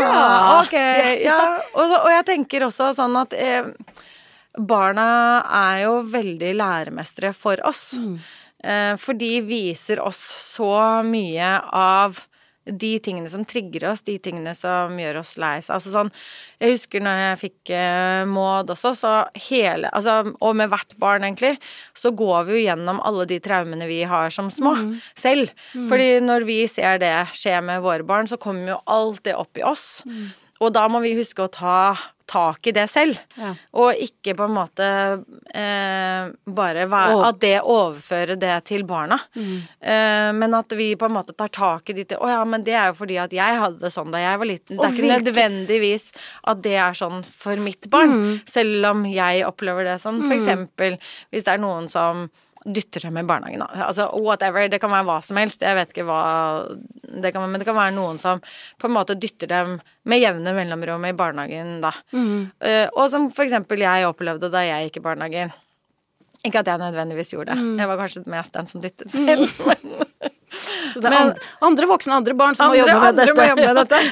ok. Ja. Og, så, og jeg tenker også sånn at eh, barna er jo veldig læremestere for oss. Eh, for de viser oss så mye av de tingene som trigger oss, de tingene som gjør oss lei seg. Altså sånn Jeg husker når jeg fikk eh, Maud også, så hele Altså, og med hvert barn, egentlig, så går vi jo gjennom alle de traumene vi har som små, selv. Fordi når vi ser det skje med våre barn, så kommer jo alt det opp i oss. Og da må vi huske å ta tak i det selv. Ja. Og ikke på en måte eh, bare være, At det overfører det til barna. Eh, men at vi på en måte tar tak i de til Å ja, men det er jo fordi at jeg hadde det sånn da jeg var liten. Det er ikke hvilke- nødvendigvis at det er sånn for mitt barn. Selv om jeg opplever det sånn. For eksempel hvis det er noen som dytter dem i barnehagen. da. Altså whatever. Det kan være hva som helst. Jeg vet ikke hva det kan, være, Men det kan være noen som på en måte dytter dem med jevne mellomrom i barnehagen, da. Eh, og som for eksempel jeg opplevde da jeg gikk i barnehagen. Ikke at jeg nødvendigvis gjorde det. Jeg var kanskje mest den som dyttet selv. Men Så det er Men- andre, andre voksne, andre barn som andre, må jobbe med dette.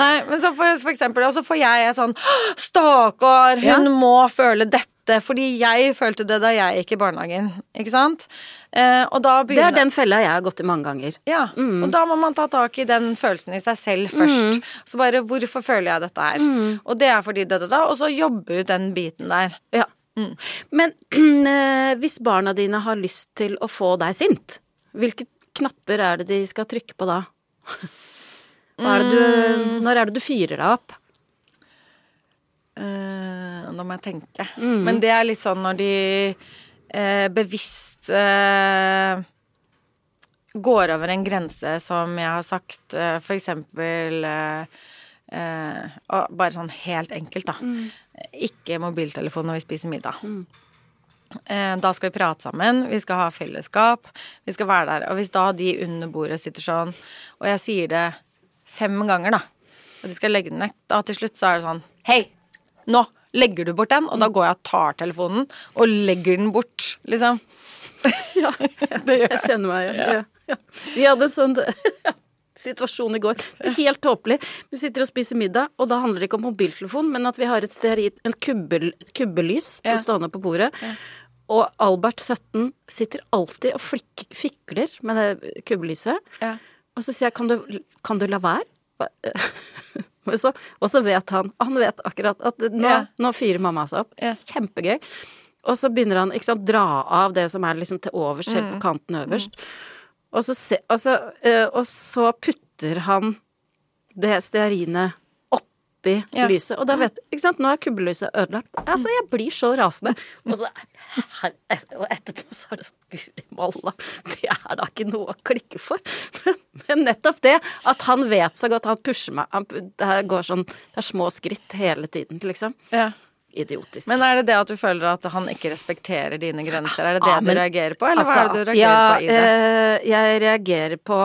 Nei, men så for, for eksempel, og så får jeg et sånn «Åh, Stakkar, hun Ja. må føle dette. Fordi jeg følte det da jeg gikk i barnehagen. Ikke sant? Eh, og da Det er den fella jeg har gått i mange ganger. Ja, og da må man ta tak i den følelsen i seg selv først. Så bare hvorfor føler jeg dette her? Og det er fordi det, det, da, og så jobbe ut den biten der. Ja. Men eh, hvis barna dine har lyst til å få deg sint, hvilke knapper er det de skal trykke på da? Er det du, når er det du fyrer deg opp? Uh, nå må jeg tenke. Men det er litt sånn når de uh, bevisst uh, går over en grense som jeg har sagt, uh, for eksempel eh, eh, Bare sånn helt enkelt, da. Ikke mobiltelefon når vi spiser middag. Eh, Da skal vi prate sammen, vi skal ha fellesskap, vi skal være der. Og hvis da de under bordet sitter sånn, og jeg sier det fem ganger, da, og de skal legge den vekk, da til slutt så er det sånn Hei, nå legger du bort den, og da går jeg og tar telefonen og legger den bort, liksom. Ja, jeg kjenner meg igjen. Ja. Ja. Vi hadde en sånn situasjon i går. Helt tåpelig. Vi sitter og spiser middag, og da handler det ikke om mobiltelefon, men at vi har et stearin, en kubbel, et kubbelys på stående på bordet. Og Albert, 17, sitter alltid og flik, fikler med det kubbelyset. Ja. Og så sier jeg, kan du, kan du la være? Og så, og så vet han, han vet akkurat at nå, Ja. nå fyrer mamma seg opp. Ja. Kjempegøy. Og så begynner han å dra av det som er liksom til overs, helt Mm. på kanten øverst. Og så, se, altså, eh, og så putter han det stearinet oppi Ja. lyset, og da vet Ikke sant, nå er kubbelyset ødelagt. Altså, jeg blir så rasende. Og, så, her, og etterpå så er det sånn Guri malla, det er da ikke noe å klikke for. Men, men nettopp det, at han vet så godt, han pusher meg han, Det her går sånn Det er små skritt hele tiden, liksom. Ja. Idiotisk. Men er det det at du føler at han ikke respekterer dine grenser? Er det det Ja, men- du reagerer på, eller hva er det du reagerer på i det? eh, jeg reagerer på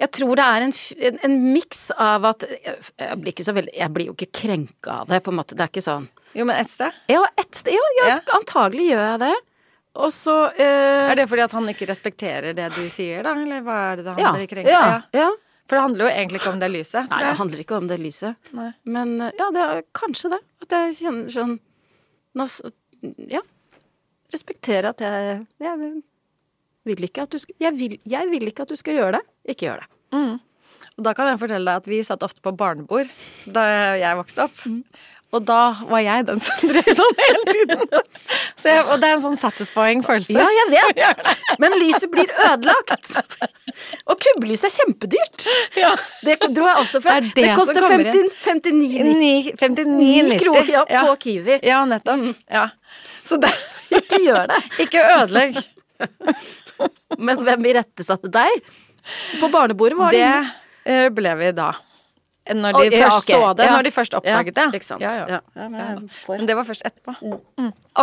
Jeg tror det er en, en, en miks av at jeg, jeg blir ikke så veldig Jeg blir jo ikke krenka av det, på en måte. Det er ikke sånn Jo, men ett sted? Ja, ett sted, ja, ja, Ja. antagelig gjør jeg det. Og så eh, Er det fordi at han ikke respekterer det du sier, da? Eller hva er det han ja, blir krenket ja, ja. For det handler jo egentlig ikke om det lyset. Nei, det handler ikke om det lyset. Nei. Men eh, ja, det er kanskje det. At jeg kjenner sånn nå, Ja. Respekterer at jeg Jeg vil ikke at du skal jeg vil, jeg vil ikke at du skal gjøre det. Ikke gjør det. Og da kan jeg fortelle deg at vi satt ofte på barnebord da jeg vokste opp. Mm. Og da var jeg den som drev sånn hele tiden. Så jeg, og det er en sånn satisfying følelse. Ja, jeg vet! Men lyset blir ødelagt. Og kubbelys er kjempedyrt. Ja. Det dro jeg også fra. Det Det, det koster kommer 50 59,90 Ni- 59,90. kroner ja, på Kiwi. Ja, nettopp. Ja. Så det Ikke gjør det. Ikke ødelegg. Men hvem irettesatte deg? På barnebordet var det Det eh, ble vi da. Når de ja, først okay. så det. Ja. Når de først oppdaget det. Ja, men Men det var først etterpå.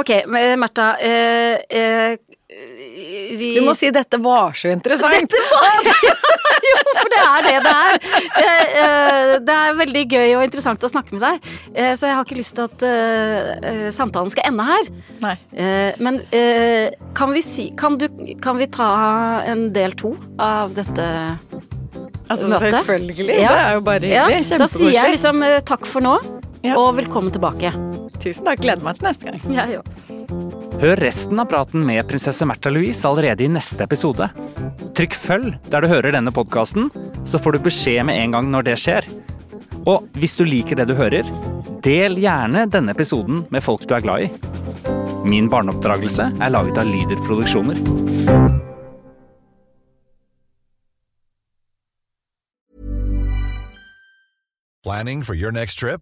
Ok, men Märtha. Eh, eh, vi Du må si 'dette var så interessant'. Jo, for det er det det er. Eh, det er veldig gøy og interessant å snakke med deg, eh, så jeg har ikke lyst til at eh, samtalen skal ende her. Nei. Men kan vi si kan, du, kan vi ta en del to av dette Altså, selvfølgelig. Ja. Det er jo bare Ja, hyggelig. da sier jeg liksom takk for nå, Ja. og velkommen tilbake. Tusen takk. Gleder meg til neste gang. Ja, òg. Hør resten av praten med prinsesse Märtha Louise allerede i neste episode. Trykk følg der du hører denne podkasten, så får du beskjed med en gang når det skjer. Og hvis du liker det du hører, del gjerne denne episoden med folk du er glad i. Min barneoppdragelse er laget av Lyder Produksjoner. Planning for your next trip?